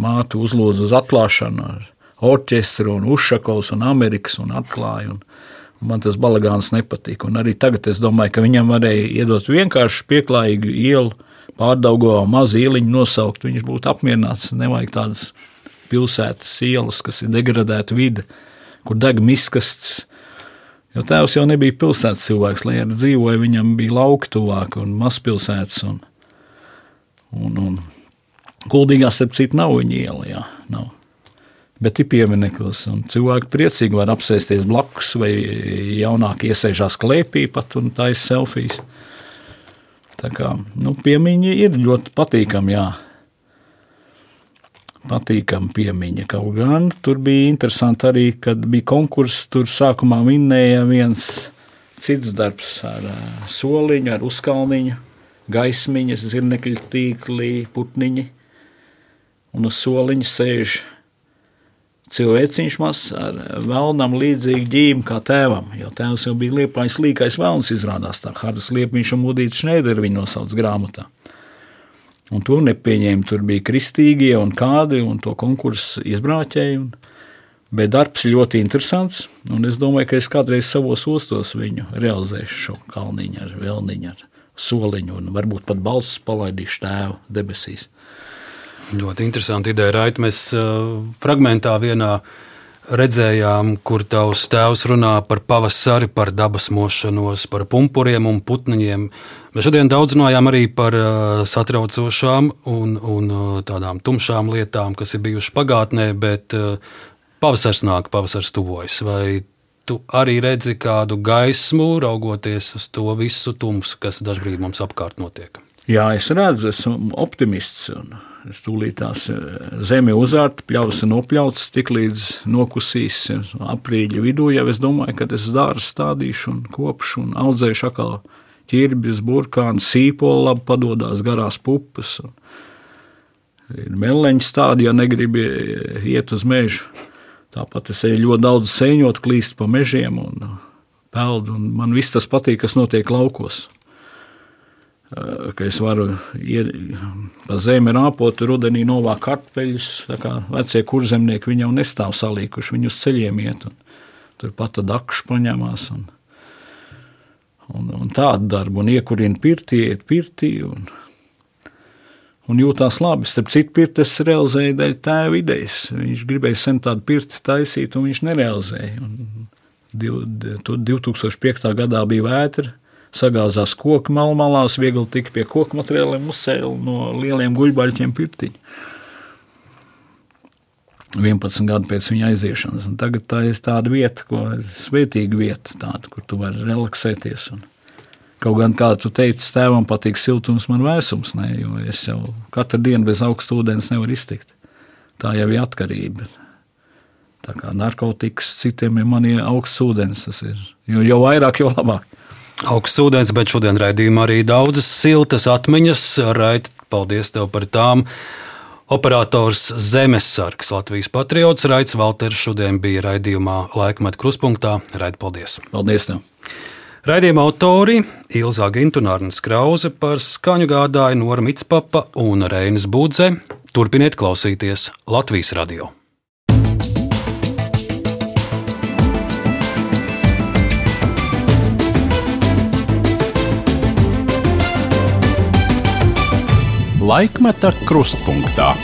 māte uzlūdza uz atklāšanu ar orķestru un Ušakovs un Amerikas un atklāja. Un, un man tas balagāns nepatīk. Un arī tagad es domāju, ka viņam varēja iedot vienkārši pieklājīgu ielu pārdaugo mazu ieliņu nosaukt, viņš būtu apmierināts. Nevajag tādas pilsētas ielas, kas ir degradēta vide, kur deg miskasts. Jo tēvs jau nebija pilsētas cilvēks, lai arī dzīvoja, viņam bija lauka tuvāk un mazpilsētas. Un, un, un Kuldīgā starp citu nav viņa iela, jā, nav. Bet ir piemineklis, un cilvēki priecīgi var apsēsties blakus, vai jaunāk iesēžās klēpī pat un taisa selfijas. Tā kā nu, piemiņa ir ļoti patīkama. Jā. Patīkama piemiņa. Kaut gan tur bija interesanti arī, kad bija konkurss. Tur sākumā vinnēja viens cits darbs ar uh, soliņu, ar uzkalniņu, gaismiņas, zirnekļu tīklī, putniņi. Un uz soliņa sēž cilvēciņš mazs ar vēlnam līdzīgu ģīmu kā tēvam, jo tēvs jau bija liepais līkais vēlns izrādās tā, Hardas Liepiņš un Mudīts Šneideri viņu nosauc grāmatā. Un to nepieņēma, tur bija kristīgie un kādi, un to konkursu izbrāķēja, un, bet darbs ļoti interesants, un es domāju, ka es kādreiz savos ostos viņu realizēšu šo kalniņu ar vēlniņu, ar soliņu, un varbūt pat balsis palaidīšu tēvu debesīs. Ļoti interesanti ideja, Raita. Mēs uh, fragmentā vienā redzējām, kur tavs tēvs runā par pavasari, par dabas mošanos, par pumpuriem un putniņiem. Mēs šodien daudz runājām arī par uh, satraucošām un, un uh, tādām tumšām lietām, kas ir bijušas pagātnē, bet pavasars nāk, pavasars tuvojas. Vai tu arī redzi kādu gaismu, raugoties uz to visu tumsu, kas dažkārt mums apkārt notiek? Jā, es redzu, esmu optimists. Un Es tūlīt tās eh, zemi uzārtu, pļaus un nopļauts, tik līdz nokusīs aprīļa vidū, jau es domāju, ka es dārstu stādīšu un kopšu un audzēšu atkal ķirbis, burkāns, sīpoli, labi padodās garās pupas. Ir meleņa stādi, ja negribi iet uz mežu. Tāpat es eju ļoti daudz sēņot, klīst pa mežiem un peldu, un man viss tas patīk, kas notiek laukos. Ka es varu iet pa zemi rāpot, rudenī novākt kartupeļus, vecie kurzemnieki, jau nestāv salīkuši, viņi uz ceļiem iet, un tur pat dakšu paņemās, un, un, un tādu darbu, un iekurina pirtī, iet pirtī, un, un jūtās labi. Starp citu, pirtes realizēja dēļ tēva idejas. Viņš gribēja sen tādu pirti taisīt, un viņš nerealizēja. Un 2005. gadā bija vētra, sagāzās koku malmalās, viegli tika pie koku materiāliem uzcēla no lieliem guļbaļķiem pirtiņu. 11 gadu pēc viņa aiziešanas. Un tagad tā ir tāda vieta, ko svētīga vieta, tāda, kur tu vari relaksēties. Un kaut gan, kā tu teici, tēvam patīk siltums, man vēsums, ne, jo es jau katru dienu bez augsta ūdens nevaru iztikt. Tā jau ir atkarība. Tā kā narkotikas citiem ir mani augsts ūdens, tas ir. Jo, jo vairāk, jo labāk. Augsts ūdens, bet šodien raidījumā arī daudzas siltas atmiņas. Raid, paldies tev par tām! Operators Zemesargs, Latvijas patriots Raits Valters šodien bija raidījumā Laikmet kruspunktā. Raid, paldies! Paldies! Tev. Raidījuma autori Ilzā Gintunārnas Krause par skaņu gādāja Nora Mitspapa un Reinas Budze. Turpiniet klausīties Latvijas radio! Laikmeta krustpunktā.